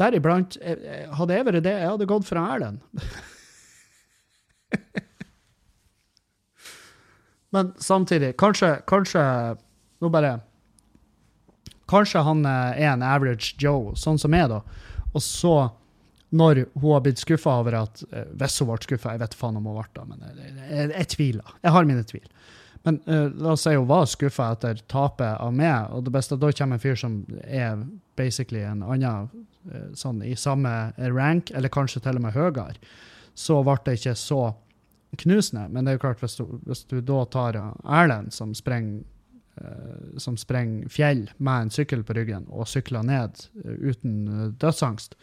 Deriblant eh, eh, Hadde jeg vært det, jeg hadde gått fra Erlend. (laughs) (laughs) Men samtidig, kanskje, kanskje Nå bare Kanskje han er en average Joe, sånn som jeg, da. Og så, når hun har blitt skuffa over at Hvis hun ble skuffa, jeg vet faen om hun ble det, men jeg, jeg, jeg, tviler. Jeg har mine tvil. Men uh, la oss si hun var skuffa etter tapet av meg, og det beste da kommer en fyr som er basically en annen sånn i samme rank, eller kanskje til og med høyere, så ble det ikke så knusende. Men det er jo klart, hvis du, hvis du da tar Erlend, som sprenger uh, som sprenger fjell med en sykkel på ryggen og sykler ned uten dødsangst,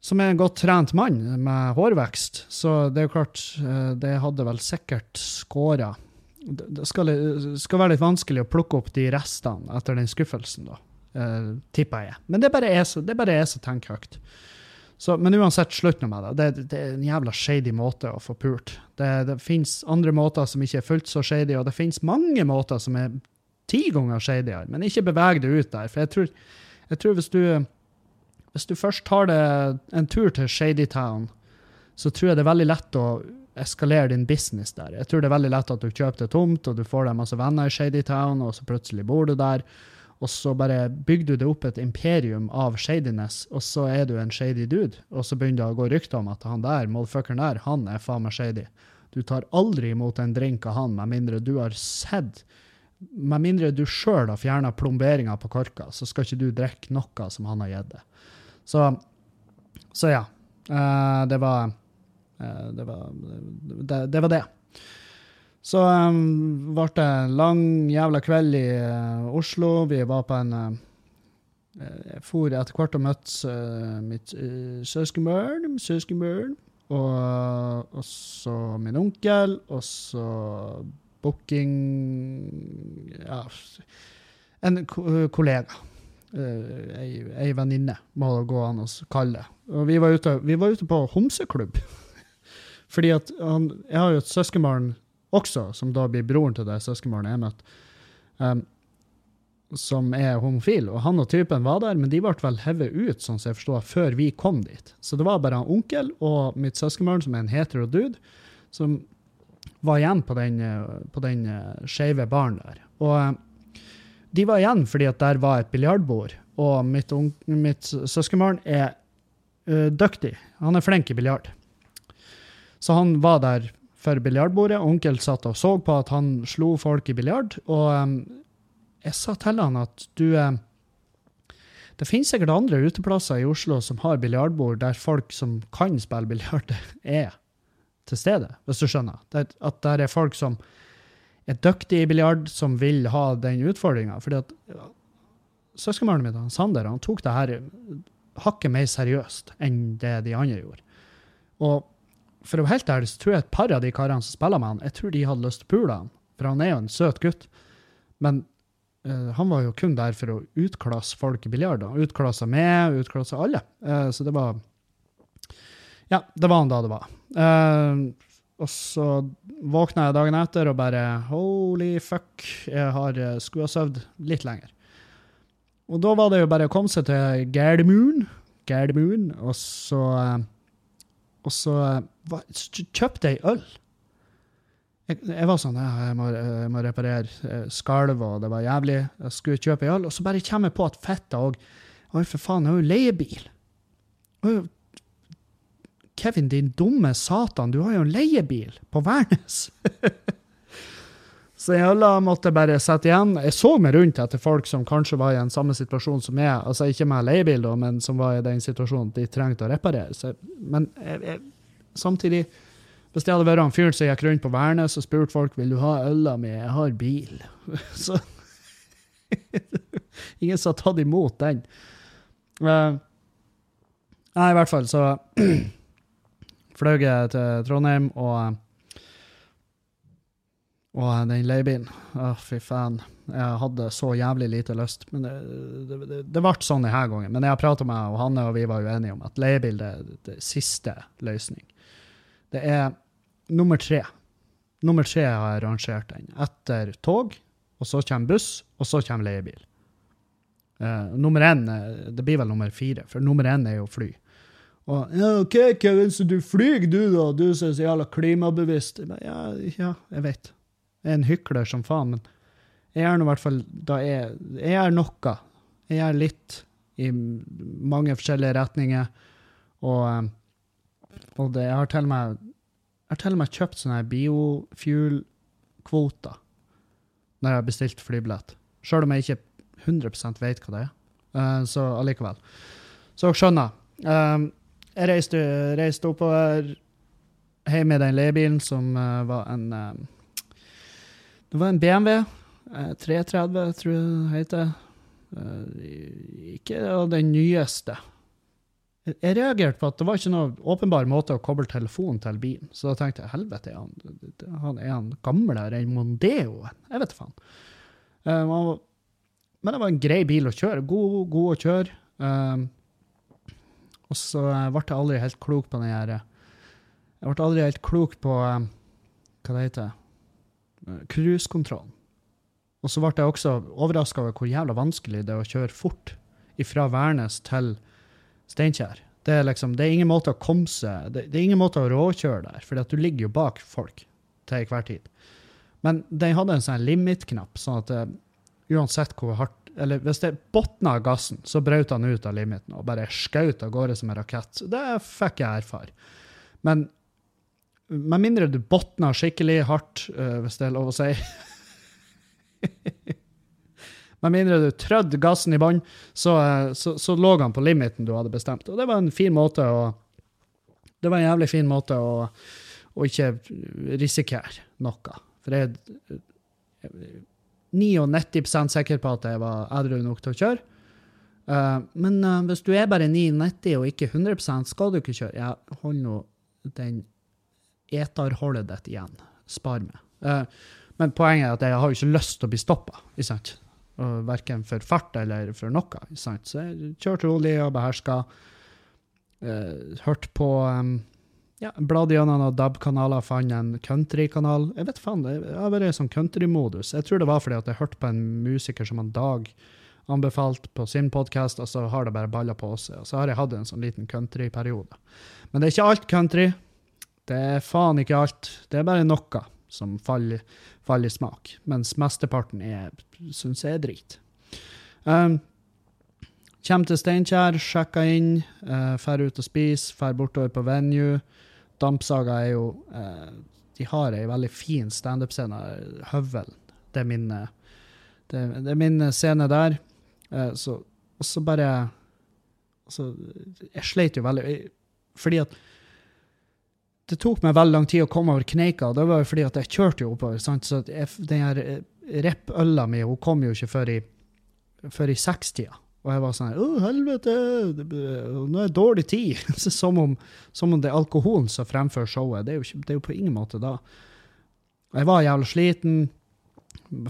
som er en godt trent mann med hårvekst. Så det er jo klart, det hadde vel sikkert skåra det skal, skal, være litt vanskelig å plukke opp de restene etter den skuffelsen, da. Tipper jeg. Men det er bare jeg som tenker høyt. Så, men uansett, slutt nå med det. det. det. er en jævla shady måte å få pult. Det, det fins andre måter som ikke er fullt så shady, og det fins mange måter som er ti ganger shadyere. Men ikke beveg deg ut der. For jeg tror, jeg tror hvis, du, hvis du først tar det en tur til Shadytown, så tror jeg det er veldig lett å eskalere din business der. Jeg tror det er veldig lett at du kjøper det tomt, og du får deg masse venner i Shady Town, og så plutselig bor du der. Og så bare bygger du det opp et imperium av shadiness, og så er du en shady dude. Og så begynner det å gå rykter om at han der, motherfuckeren der, han er faen meg shady. Du tar aldri imot en drink av han med mindre du har sett Med mindre du sjøl har fjerna plomberinga på korka, så skal ikke du drikke noe som han har gitt deg. Så, så ja. Uh, det var uh, det var det. det, var det. Så um, ble det en lang jævla kveld i uh, Oslo. Vi var på en uh, Jeg for etter hvert og møtte uh, mitt uh, søskenbarn, søskenbarn og, og så min onkel, og så booking Ja, en kollega. Uh, ei, ei venninne, må det gå an å kalle det. Og vi var ute, vi var ute på homseklubb. (laughs) Fordi at han, Jeg har jo et søskenbarn også, som da blir broren til det søskenbarnet jeg møtte, um, som er homofil. Og han og typen var der, men de ble vel hevet ut, sånn som jeg forstår, før vi kom dit. Så det var bare han onkel og mitt søskenbarn, som er en hetero dude, som var igjen på den, på den uh, skeive baren der. Og uh, de var igjen fordi at der var et biljardbord, og mitt, mitt søskenbarn er uh, dyktig. Han er flink i biljard. Så han var der for biljardbordet. Onkel satt og så på at han slo folk i biljard. Og um, jeg sa til han at du um, Det finnes sikkert andre uteplasser i Oslo som har biljardbord der folk som kan spille biljard, (laughs) er til stede, hvis du skjønner. Det, at der er folk som er dyktige i biljard, som vil ha den utfordringa. Fordi at søskenbarnet mitt, han Sander, han tok det her hakket mer seriøst enn det de andre gjorde. Og for å være helt ærlig så tror jeg et par av de karene som spiller med han, jeg tror de hadde lyst til å pule han. For han er jo en søt gutt. Men uh, han var jo kun der for å utklasse folk i biljard. Utklasse meg, utklasse alle. Uh, så det var Ja, det var han da det var. Uh, og så våkna jeg dagen etter og bare Holy fuck, jeg har skulle ha sovet litt lenger. Og da var det jo bare å komme seg til Gardermoen, Gardermoen, og så og så kjøpte jeg øl. Jeg, jeg, var sånn jeg må, jeg må reparere skalv, og det var jævlig. Jeg skulle kjøpe øl, og så bare kommer jeg på at fetta òg Oi, for faen, jeg har jo leiebil. Og, Kevin, din dumme satan, du har jo en leiebil på Værnes. (laughs) så jeg måtte måtte bare sette igjen. Jeg så meg rundt etter folk som kanskje var i en samme situasjon som jeg. Altså ikke med leiebil, da, men som var i den situasjonen de trengte å reparere. Så, men jeg, jeg, samtidig, hvis det hadde vært han fyren som gikk rundt på Værnes og spurte folk vil du ha øla mi, jeg har bil. (laughs) så Ingen som har tatt imot den. Uh, nei, i hvert fall så (clears throat) fløy jeg til Trondheim, og og den leiebilen Å, fy faen. Jeg hadde så jævlig lite lyst. Men det, det, det, det ble sånn denne gangen. Men jeg har prata med og Hanne, og vi var jo enige om at leiebil er det siste løsning. Det er nummer tre. Nummer tre har jeg rangert den. Etter tog, og så kommer buss, og så kommer leiebil. Uh, nummer én Det blir vel nummer fire, for nummer én er jo fly. Og ja, OK, Kevin, så du flyr, du, da? Du som er så jævla klimabevisst. Ja, ja, jeg vet. Er en hykler som faen, men jeg gjør nå i hvert fall da jeg, jeg er noe. Jeg gjør litt i mange forskjellige retninger. Og, eh, og det, jeg har til og med med kjøpt sånne biofuel-kvoter når jeg har bestilt flybillett. Sjøl om jeg ikke 100 vet hva det er. Uh, så allikevel. Så dere skjønner. Um, jeg reiste, reiste oppover hjem i den leiebilen som var en Det var en BMW. Uh, 330, tror jeg det heter. ikke den nyeste. Jeg reagerte på at det var ikke noen åpenbar måte å koble telefonen til bilen. Så da tenkte jeg helvete, han, han, er han gamlere enn Mondeo? Jeg vet faen. Uh, men det var en grei bil å kjøre. God, god å kjøre. Og så ble jeg aldri helt klok på den her Jeg ble aldri helt klok på hva det heter cruisekontrollen. Og så ble jeg også overraska over hvor jævla vanskelig det er å kjøre fort fra Værnes til Steinkjer. Det er liksom, det er ingen måte å komme seg det, det, er ingen måte å råkjøre der, for du ligger jo bak folk til enhver tid. Men den hadde en sånn limit-knapp, sånn at uh, uansett hvor hardt Eller hvis det botna gassen, så brøt han ut av limiten og bare skjøt av gårde som en rakett. Det fikk jeg erfare. Men med mindre du botner skikkelig hardt, uh, hvis det er lov å si (laughs) Med mindre du trødde gassen i bånn, så, eh, så, så, lå han på limiten du hadde bestemt. Og det var en fin måte å Det var en jævlig fin måte å, å ikke risikere noe. For jeg er 99% sikker på at jeg var edru nok til å kjøre. Uh, men uh, hvis du er bare 99 og ikke 100% skal du ikke kjøre. Jeg holder nå den eterholdet ditt igjen. Spar meg. Eh, men poenget er at jeg har jo ikke lyst til å bli stoppa. Verken for fart eller for noe. Så jeg kjørte rolig og beherska. Eh, hørte på um, ja, Bladd gjennom noen DAB-kanaler, fant en countrykanal. Jeg vet faen, det har vært sånn countrymodus. Jeg tror det var fordi at jeg hørte på en musiker som en Dag anbefalt på sin podkast, og så har det bare balla på seg. Og så har jeg hatt en sånn liten countryperiode. Men det er ikke alt country. Det er faen ikke alt. Det er bare noe som faller, faller i smak. Mens mesteparten syns jeg er drit. Um, Kjem til Steinkjer, sjekker inn, uh, drar ut og spiser, drar bortover på venue. Dampsaga er jo uh, De har ei veldig fin standup-scene, Høvel. Det er min, det, det er min scene der. Uh, så, og så bare altså, Jeg sleit jo veldig Fordi at det tok meg veldig lang tid å komme over kneika. Det var jo fordi at jeg kjørte jo oppover. Sant? Så jeg, den her eh, reppøla mi hun kom jo ikke før i, før i sekstida. Og jeg var sånn Å, helvete! Nå er det dårlig tid! (laughs) som, om, som, om, det er alkoholen som fremfører showet. Det er, jo, det er jo på ingen måte da. Jeg var jævlig sliten.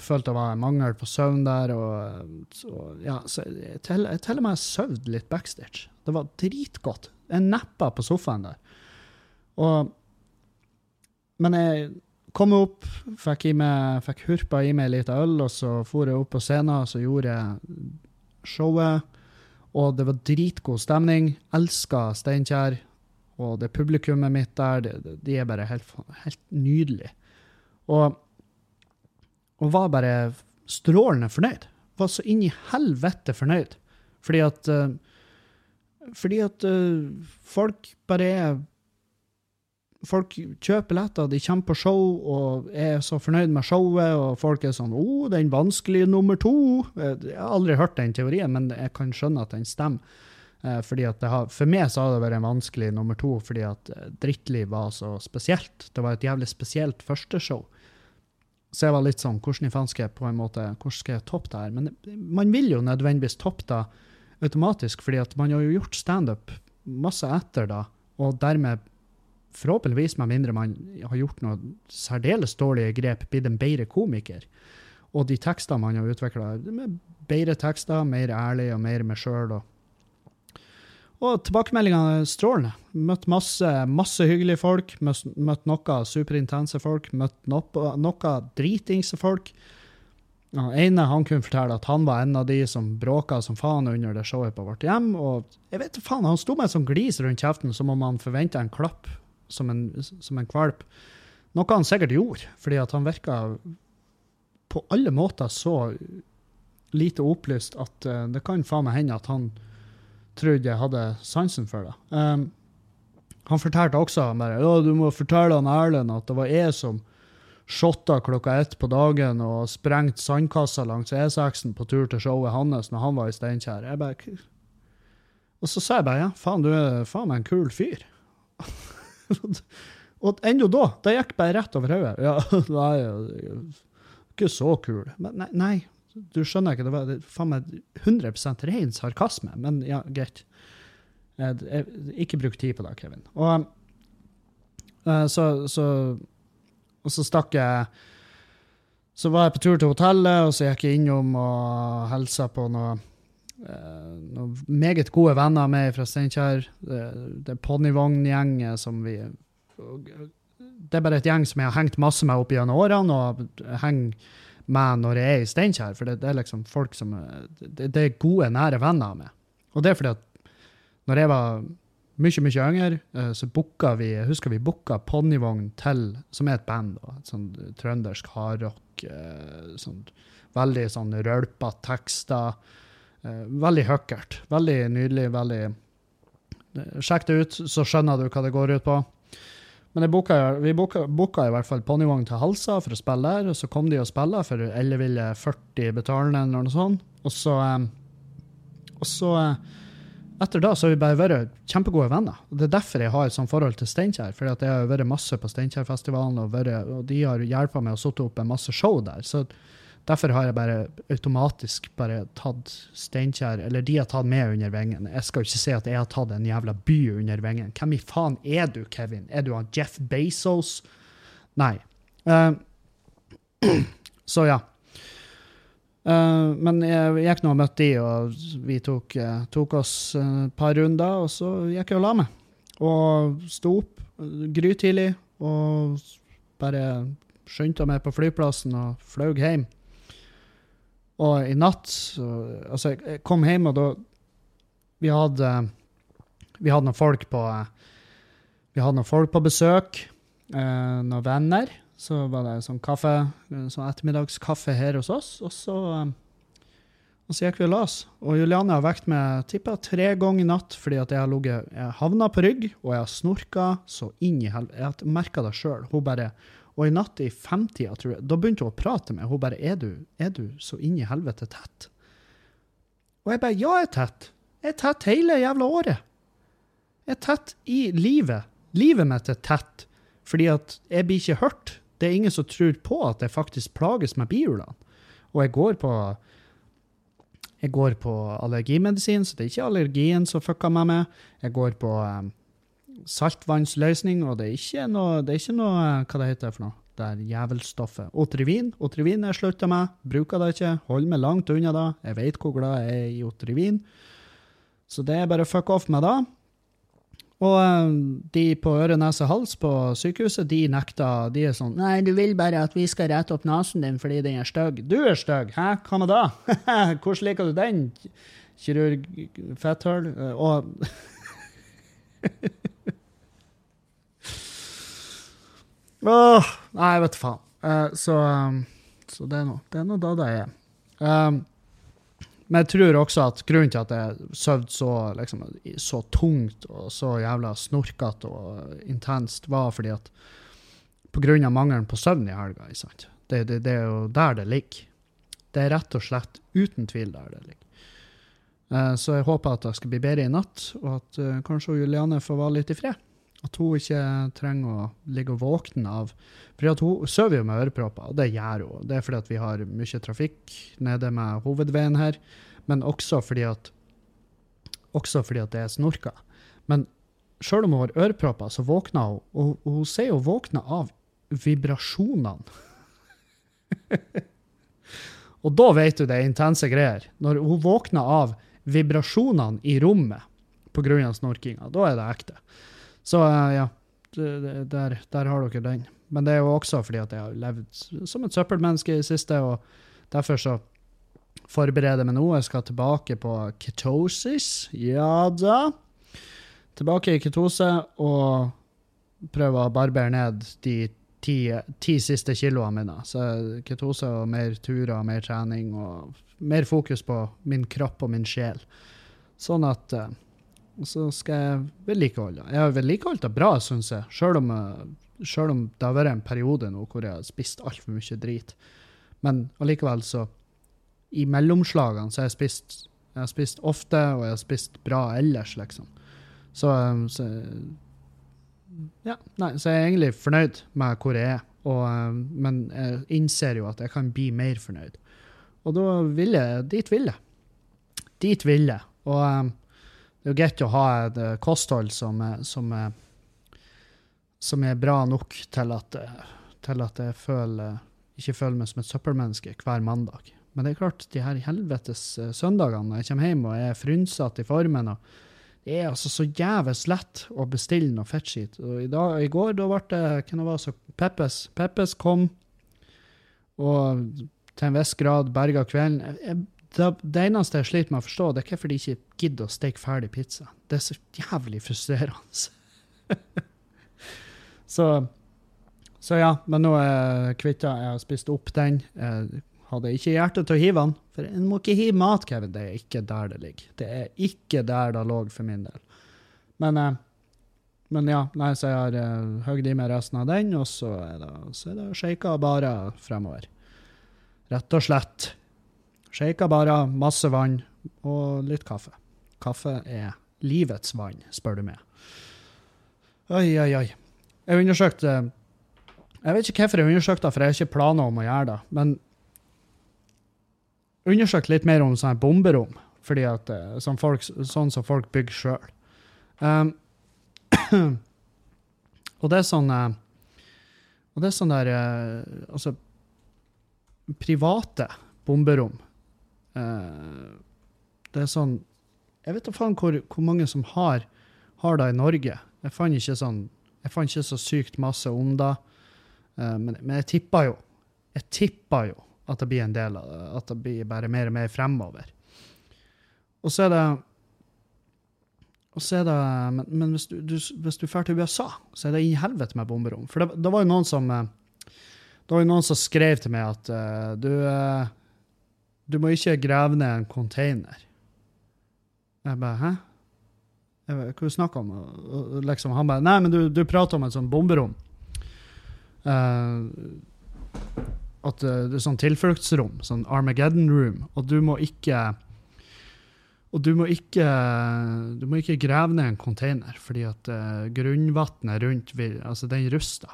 Følte det var en mangel på søvn der. Og, så, ja, så jeg til meg med søvde litt backstage. Det var dritgodt. Jeg neppa på sofaen der. Og, men jeg kom opp, fikk, meg, fikk hurpa i meg litt øl, og så for jeg opp på scenen og så gjorde jeg showet. Og det var dritgod stemning. Elska Steinkjer. Og det publikummet mitt der, de, de er bare helt, helt nydelige. Og, og var bare strålende fornøyd. Var så inn i helvete fornøyd. Fordi at uh, fordi at uh, folk bare er Folk kjøper billetter, de kommer på show og er så fornøyd med showet, og folk er sånn 'Å, oh, den vanskelige nummer to'. Jeg har aldri hørt den teorien, men jeg kan skjønne at den stemmer. Uh, fordi at har, For meg så har det vært en vanskelig nummer to, fordi at Drittliv var så spesielt. Det var et jævlig spesielt førsteshow. Så jeg var litt sånn Hvordan i faen skal jeg på en måte, hvordan skal jeg toppe det her? Men man vil jo nødvendigvis toppe det automatisk, fordi at man har jo gjort standup masse etter da, og dermed forhåpentligvis, med mindre man har gjort noe særdeles dårlige grep, blitt en bedre komiker. Og de tekstene man har utvikla, bedre tekster, mer ærlig og mer med sjøl. Og, og tilbakemeldingene er strålende. Møtt masse, masse hyggelige folk. Møtt, møtt noe superintense folk. Møtt noe, noe dritingse folk. Den ene han kunne fortelle at han var en av de som bråka som faen under det showet på vårt hjem. Og jeg vet faen, han sto med en sånn glis rundt kjeften som om han forventa en klapp som en, som en kvalp. Noe han sikkert gjorde, fordi at han virka på alle måter så lite opplyst at uh, det kan faen meg hende at han trodde jeg hadde sansen for det. Um, han fortalte også bare, ja, du må fortelle han Erlend at det var jeg som shotta klokka ett på dagen og sprengte sandkassa langs E6-en på tur til showet hans når han var i Steinkjer. Jeg bare Og så sa jeg bare ja, faen, du er faen meg en kul fyr. Og ennå da, det gikk bare rett over hodet. Ja, (laughs) nei, ikke så kul. Men nei, nei, du skjønner ikke, det var faen meg 100 ren sarkasme. Men ja, greit. Jeg, jeg, ikke bruk tid på det, Kevin. Og uh, så, så og så stakk jeg Så var jeg på tur til hotellet, og så gikk jeg innom og hilsa på noen eh, noen meget gode venner meg fra Steinkjer. Det, er ponnivogngjeng som vi Det er bare et gjeng som jeg har hengt masse med opp gjennom årene, og henger med når jeg er i Steinkjer. For det, det, er liksom folk som det, det, er gode, nære venner meg. Og det er fordi at når jeg var mye, mye yngre, eh, så booka vi husker vi booka Ponnivogn til, som er et band, da, et sånn trøndersk hardrock. Eh, sånn, veldig sånn rølpete tekster. Eh, veldig høkkert. Veldig nydelig. veldig Sjekk det ut, så skjønner du hva det går ut på. Men boka, vi boka i hvert fall Ponnivogn til Halsa for å spille der, og så kom de og spilte for elleville 40 betalende eller noe sånt. Og så, og så etter da så har vi bare vært kjempegode venner. og Det er derfor jeg har et sånt forhold til Steinkjer. For jeg har vært masse på Steinkjerfestivalen, og, og de har hjulpet meg å sette opp en masse show der. Så derfor har jeg bare automatisk bare tatt Steinkjer, eller de har tatt meg under vingen. Jeg skal jo ikke si at jeg har tatt en jævla by under vingen. Hvem i faen er du, Kevin? Er du han Jeff Bezos? Nei. Uh, (clears throat) så ja. Uh, men jeg gikk nå og møtte de, og vi tok, uh, tok oss et par runder, og så gikk jeg og la meg. Og sto opp grytidlig og bare skyndte meg på flyplassen og fløy hjem. Og i natt så, Altså, jeg kom hjem, og da Vi hadde Vi hadde noen folk på Vi hadde noen folk på besøk. noen venner så var det sånn kaffe, sånn ettermiddagskaffe her hos oss. Og så, og så gikk vi og la oss. Og Juliane har vekt meg tippa tre ganger i natt fordi at jeg har ligget Jeg havna på rygg, og jeg har snorka så inn i helvete. Jeg merka det sjøl. Hun bare Og i natt i femtida, tror jeg, da begynte hun å prate med. Hun bare er du, er du så inn i helvete tett? Og jeg bare Ja, jeg er tett. Jeg er tett hele jævla året. Jeg er tett i livet. Livet mitt er tett. Fordi at jeg blir ikke hørt. Det er ingen som tror på at jeg faktisk plages med bihulene. Og jeg går på jeg går på allergimedisin, så det er ikke allergien som fucker meg med. Jeg går på um, saltvannsløsning, og det er ikke noe, det er ikke noe Hva det heter for noe? Det er jævelstoffet. Otrivin. Otrivin jeg slutta med. Bruker det ikke. Holder meg langt unna det. Jeg vet hvor glad jeg er i Otrivin. Så det er bare fuck off med det. Og eh, de på øre, nese, hals på sykehuset, de nekta. De er sånn Nei, du vil bare at vi skal rette opp nesen din fordi den er stygg. Du er stygg! Hæ, hva med da? (laughs) Hvordan liker du den? Kirurg fetthull? Eh, og (laughs) Åh, nei, vet du faen. Uh, så, um, så, det er nå det er noe da det er. Um, men jeg tror også at grunnen til at jeg sov så, liksom, så tungt og så jævla snorkete og intenst, var fordi at på grunn av mangelen på søvn i helga. Det, det, det, er jo der det ligger. Det er rett og slett uten tvil der det ligger. Uh, så jeg håper at det skal bli bedre i natt, og at uh, kanskje Juliane får være litt i fred. At hun ikke trenger å ligge og våkne av For hun sover jo med ørepropper, og det gjør hun. Det er fordi vi har mye trafikk nede med hovedveien her, men også fordi at, også fordi at det er snorka. Men sjøl om hun har ørepropper, så våkner hun, og hun sier hun våkner av vibrasjonene. (laughs) og da vet du det er intense greier. Når hun våkner av vibrasjonene i rommet pga. snorkinga, da er det ekte. Så uh, ja, der, der, har dere den. Men det er jo også fordi at jeg har levd som et søppelmenneske i det siste, og derfor så forbereder jeg meg nå. Jeg skal tilbake på ketosis. Ja da. Tilbake i ketose og prøve å barbere ned de ti, ti siste kiloene mine. Så ketose og mer turer, mer trening og mer fokus på min kropp og min sjel. Sånn at uh, og så skal jeg vedlikeholde. Jeg har vedlikeholdt det bra, syns jeg. Selv om, selv om, det har vært en periode nå hvor jeg har spist altfor mye drit. Men allikevel, så I mellomslagene så har jeg spist jeg har spist ofte, og jeg har spist bra ellers, liksom. Så, eh, så Ja, nei, så jeg er egentlig fornøyd med hvor jeg er. Og, eh, men jeg innser jo at jeg kan bli mer fornøyd. Og da vil jeg Dit vil jeg. Dit vil jeg. Og det er jo greit å ha et eh, kosthold som, som, som er bra nok til at, til at jeg føler, ikke føler meg som et søppelmenneske hver mandag. Men det er klart, de her helvetes eh, søndagene når jeg kommer hjem og er frynsete i formen og Det er altså så jævlig lett å bestille noe fettskit. Og i, i går da ble det hvem det var så Peppes. Peppes kom og til en viss grad berga kvelden. Jeg, jeg det, det, eneste jeg sliter med å forstå, det er hvorfor de ikke gidder å steke ferdig pizza. Det er så jævlig frustrerende. (laughs) så, så, ja, men nå er jeg kvitta. Jeg har spist opp den. Jeg hadde ikke hjerte til å hive den. For en må ikke hive mat, Kevin. Det er ikke der det ligger. Det er ikke der det lå for min del. Men, eh, men ja, nei, så jeg har eh, høgd i meg resten av den, og så er det, så det shaka bare fremover. Rett og slett. Shaka bare, masse vann og litt kaffe. Kaffe er livets vann, spør du meg. Oi, oi, oi. Jeg undersøkte Jeg vet ikke hvorfor jeg undersøkte det, for jeg har ikke planer om å gjøre det. Men undersøkt litt mer om sånne bomberom, fordi at, eh, sånn, folk, sånn som folk bygger sjøl. Um, (clears throat) og det er sånn uh, Og det er sånn der uh, Altså, private bomberom det er sånn Jeg vet da faen hvor, hvor, mange som har, har det i Norge. Jeg fant ikke sånn jeg fant ikke så sykt masse om det. Uh, men, men, jeg tippa jo jeg tippa jo at det blir en del av det. At det blir bare mer og mer fremover. Og så er det og så er det, Men, men hvis du, du, hvis du drar til USA, så er det i helvete med bomberom. For det, det, var jo noen som eh, det var jo noen som skrev til meg at du uh, du må ikke grave ned en container. Jeg bare Hæ? Jeg bare, Hva snakker du om? Liksom, han bare Nei, men du, du prater om et sånt bomberom. Uh, at uh, det er sånn tilfluktsrom, sånn Armageddon room, og du må ikke og du må ikke, du må ikke grave ned en container, fordi at uh, grunnvannet rundt vil, altså den ruster.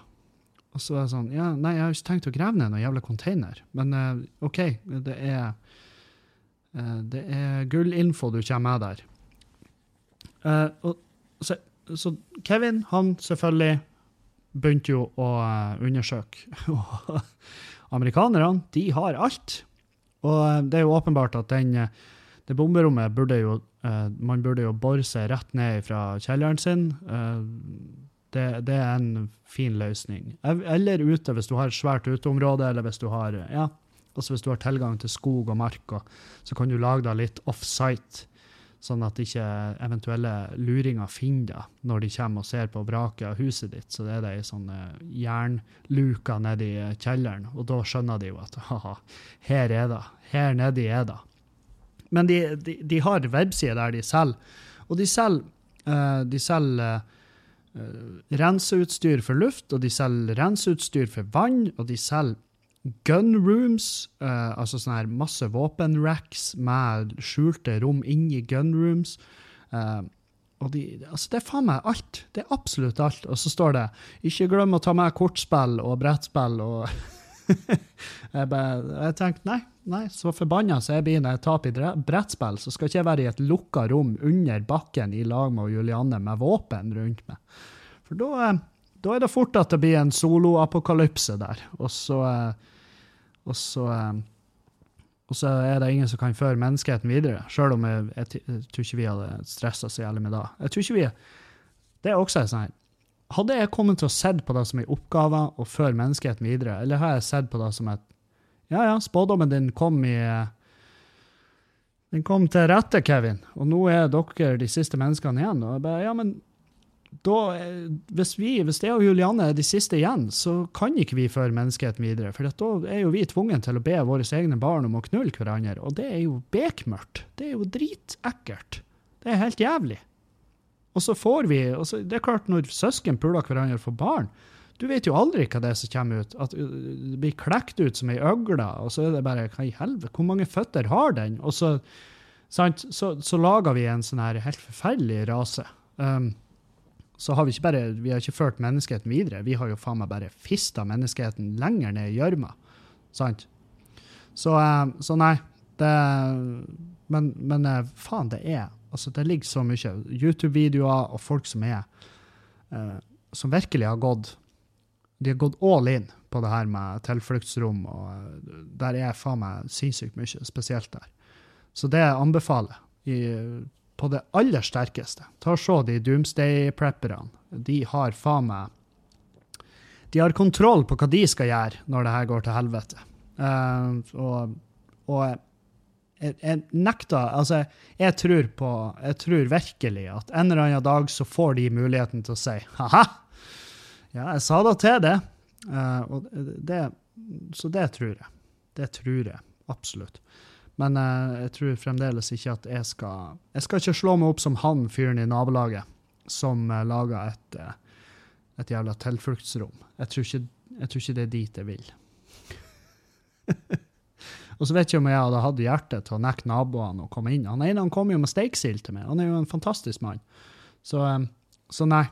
Og så er jeg sånn Ja, nei, jeg har ikke tenkt å grave ned noen jævla container, men uh, OK, det er uh, Det er gullinfo du kommer med der. Uh, og, så, så, Kevin, han selvfølgelig begynte jo å undersøke. (laughs) Og amerikanerne, de har alt. Og det er jo åpenbart at den, det bomberommet burde jo Man burde jo bore seg rett ned fra kjelleren sin det, det, er en fin løsning. Eller ute, hvis du har et svært uteområde, eller hvis du har, ja, altså hvis du har tilgang til skog og mark, så kan du lage deg litt off-site, sånn at ikke eventuelle luringer finner deg når de kommer og ser på vraket av huset ditt. Så det er det ei sånne jernluke nedi kjelleren, og da skjønner de jo at haha, her er det. Her nedi er det. men de, de, de har websider der de selger. Og de selger, uh, de selger renseutstyr for luft, og de selger renseutstyr for vann, og de selger gun rooms, uh, altså sånn her masse våpenracks med skjulte rom inni gun rooms. Uh, og de, altså det er faen meg alt. Det er absolutt alt. Og så står det 'ikke glem å ta med kortspill og brettspill' og (laughs) (laughs) jeg, bare, jeg tenkte nei, nei, så forbanna så jeg blir når jeg taper i brettspill, så skal ikke jeg være i et lukka rom under bakken i lag med Julianne med våpen rundt meg. For da, eh, da er det fort at det blir en soloapokalypse der. Og så, og så og så er det ingen som kan føre menneskeheten videre, sjøl om jeg, jeg, jeg, tror ikke vi hadde stressa så jævlig med det. Jeg tror ikke vi, Det er også en sånn Hadde jeg kommet til å sett på det som en oppgave å føre menneskeheten videre, eller har jeg sett på det som et Ja, ja, spådommen din kom i Den kom til rette, Kevin, og nå er dere de siste menneskene igjen. Og jeg bare, ja, men da, hvis, vi, hvis jeg og Julianne er de siste igjen, så kan ikke vi føre menneskeheten videre. For da er jo vi tvunget til å be våre egne barn om å knulle hverandre, og det er jo bekmørkt. Det er jo dritekkelt. Det er helt jævlig. Og så får vi så, Det er klart, når søsken puler hverandre for barn Du vet jo aldri hva det er som kommer ut. At uh, det blir klekt ut som ei øgle, og så er det bare Hva i helvete, hvor mange føtter har den? Og så, sant, så, så lager vi en sånn her helt forferdelig rase. Um, så har vi ikke bare vi har ikke ført menneskeheten videre, vi har jo faen meg bare fista menneskeheten lenger ned i gjørma. Sant? Så, eh, så, nei. Det Men, men eh, faen, det er Altså, det ligger så mye YouTube-videoer og folk som er uh, Som virkelig har gått De har gått all in på det her med tilfluktsrom, og der er faen meg sinnssykt mye, spesielt der. Så det anbefaler jeg på det aller sterkeste. Ta og Se de doomsday-prepperne. De har faen meg De har kontroll på hva de skal gjøre når det her går til helvete. Uh, og, og jeg, nekter Altså, jeg tror på Jeg tror virkelig at en eller annen dag så får de muligheten til å si ha-ha, ja, jeg sa da til det. Uh, det. Så det tror jeg. Det tror jeg absolutt. Men uh, jeg tror fremdeles ikke at jeg skal Jeg skal ikke slå meg opp som han fyren i nabolaget som uh, laga et, et jævla tilfluktsrom. Jeg tror, ikke, jeg tror ikke det er dit jeg vil. (laughs) og så vet ikke om jeg hadde hatt hjerte til å nekte naboene å komme inn. Han ene han kom jo med steiksild til meg. Han er jo en fantastisk mann. Så, um, så nei.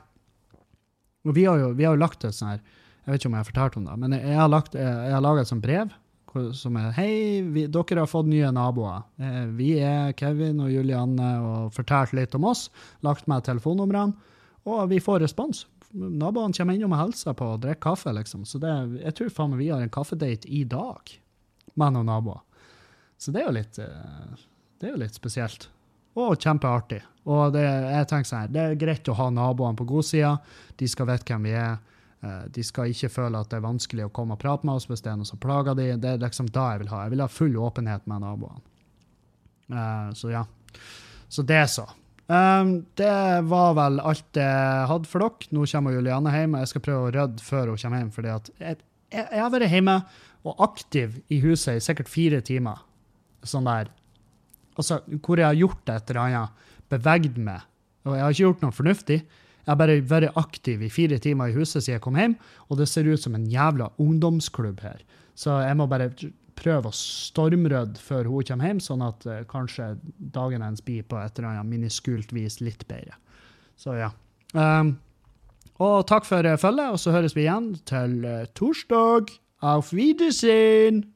Og vi har jo, vi har jo lagt et sånn her Jeg vet ikke om jeg har fortalt om det, men jeg har, lagt, jeg, jeg har laga et sånt brev som er Hei, vi, dere har fått nye naboer. Eh, vi er Kevin og Julianne og fortalt litt om oss. Lagt meg telefonnumrene. Og vi får respons. Naboene kommer innom og hilser på og drikker kaffe, liksom. Så det, jeg tror faen meg vi har en kaffedate i dag med noen naboer. Så det er jo litt, eh, det er jo litt spesielt. Og kjempeartig. Og det, jeg tenker sånn det er greit å ha naboene på godsida. De skal vite hvem vi er. Eh, de skal ikke føle at det er vanskelig å komme og prate med oss hvis det er noe som plager de. Det er liksom da jeg vil ha. Jeg vil ha full åpenhet med naboene. Uh, så ja. Så det, så. Um, det var vel alt jeg hadde for dere. Nå kommer Juliane hjem, jeg skal prøve å rydde før hun kommer hjem. fordi jeg, jeg, jeg, har vært hjemme og aktiv i huset i sikkert fire timer. Sånn der. Altså, hvor jeg har gjort et eller annet, beveget meg. Og jeg har ikke gjort noe fornuftig. Jeg har bare vært aktiv i fire timer i huset siden jeg kom hjem, og det ser ut som en jævla ungdomsklubb her. Så jeg må bare prøve å stormrydde før hun kommer hjem, sånn at uh, kanskje dagen hennes blir på et eller annet miniskult vis litt bedre. Så ja. Um, og takk for følget, og så høres vi igjen til uh, torsdag. Auf Wiedersehen!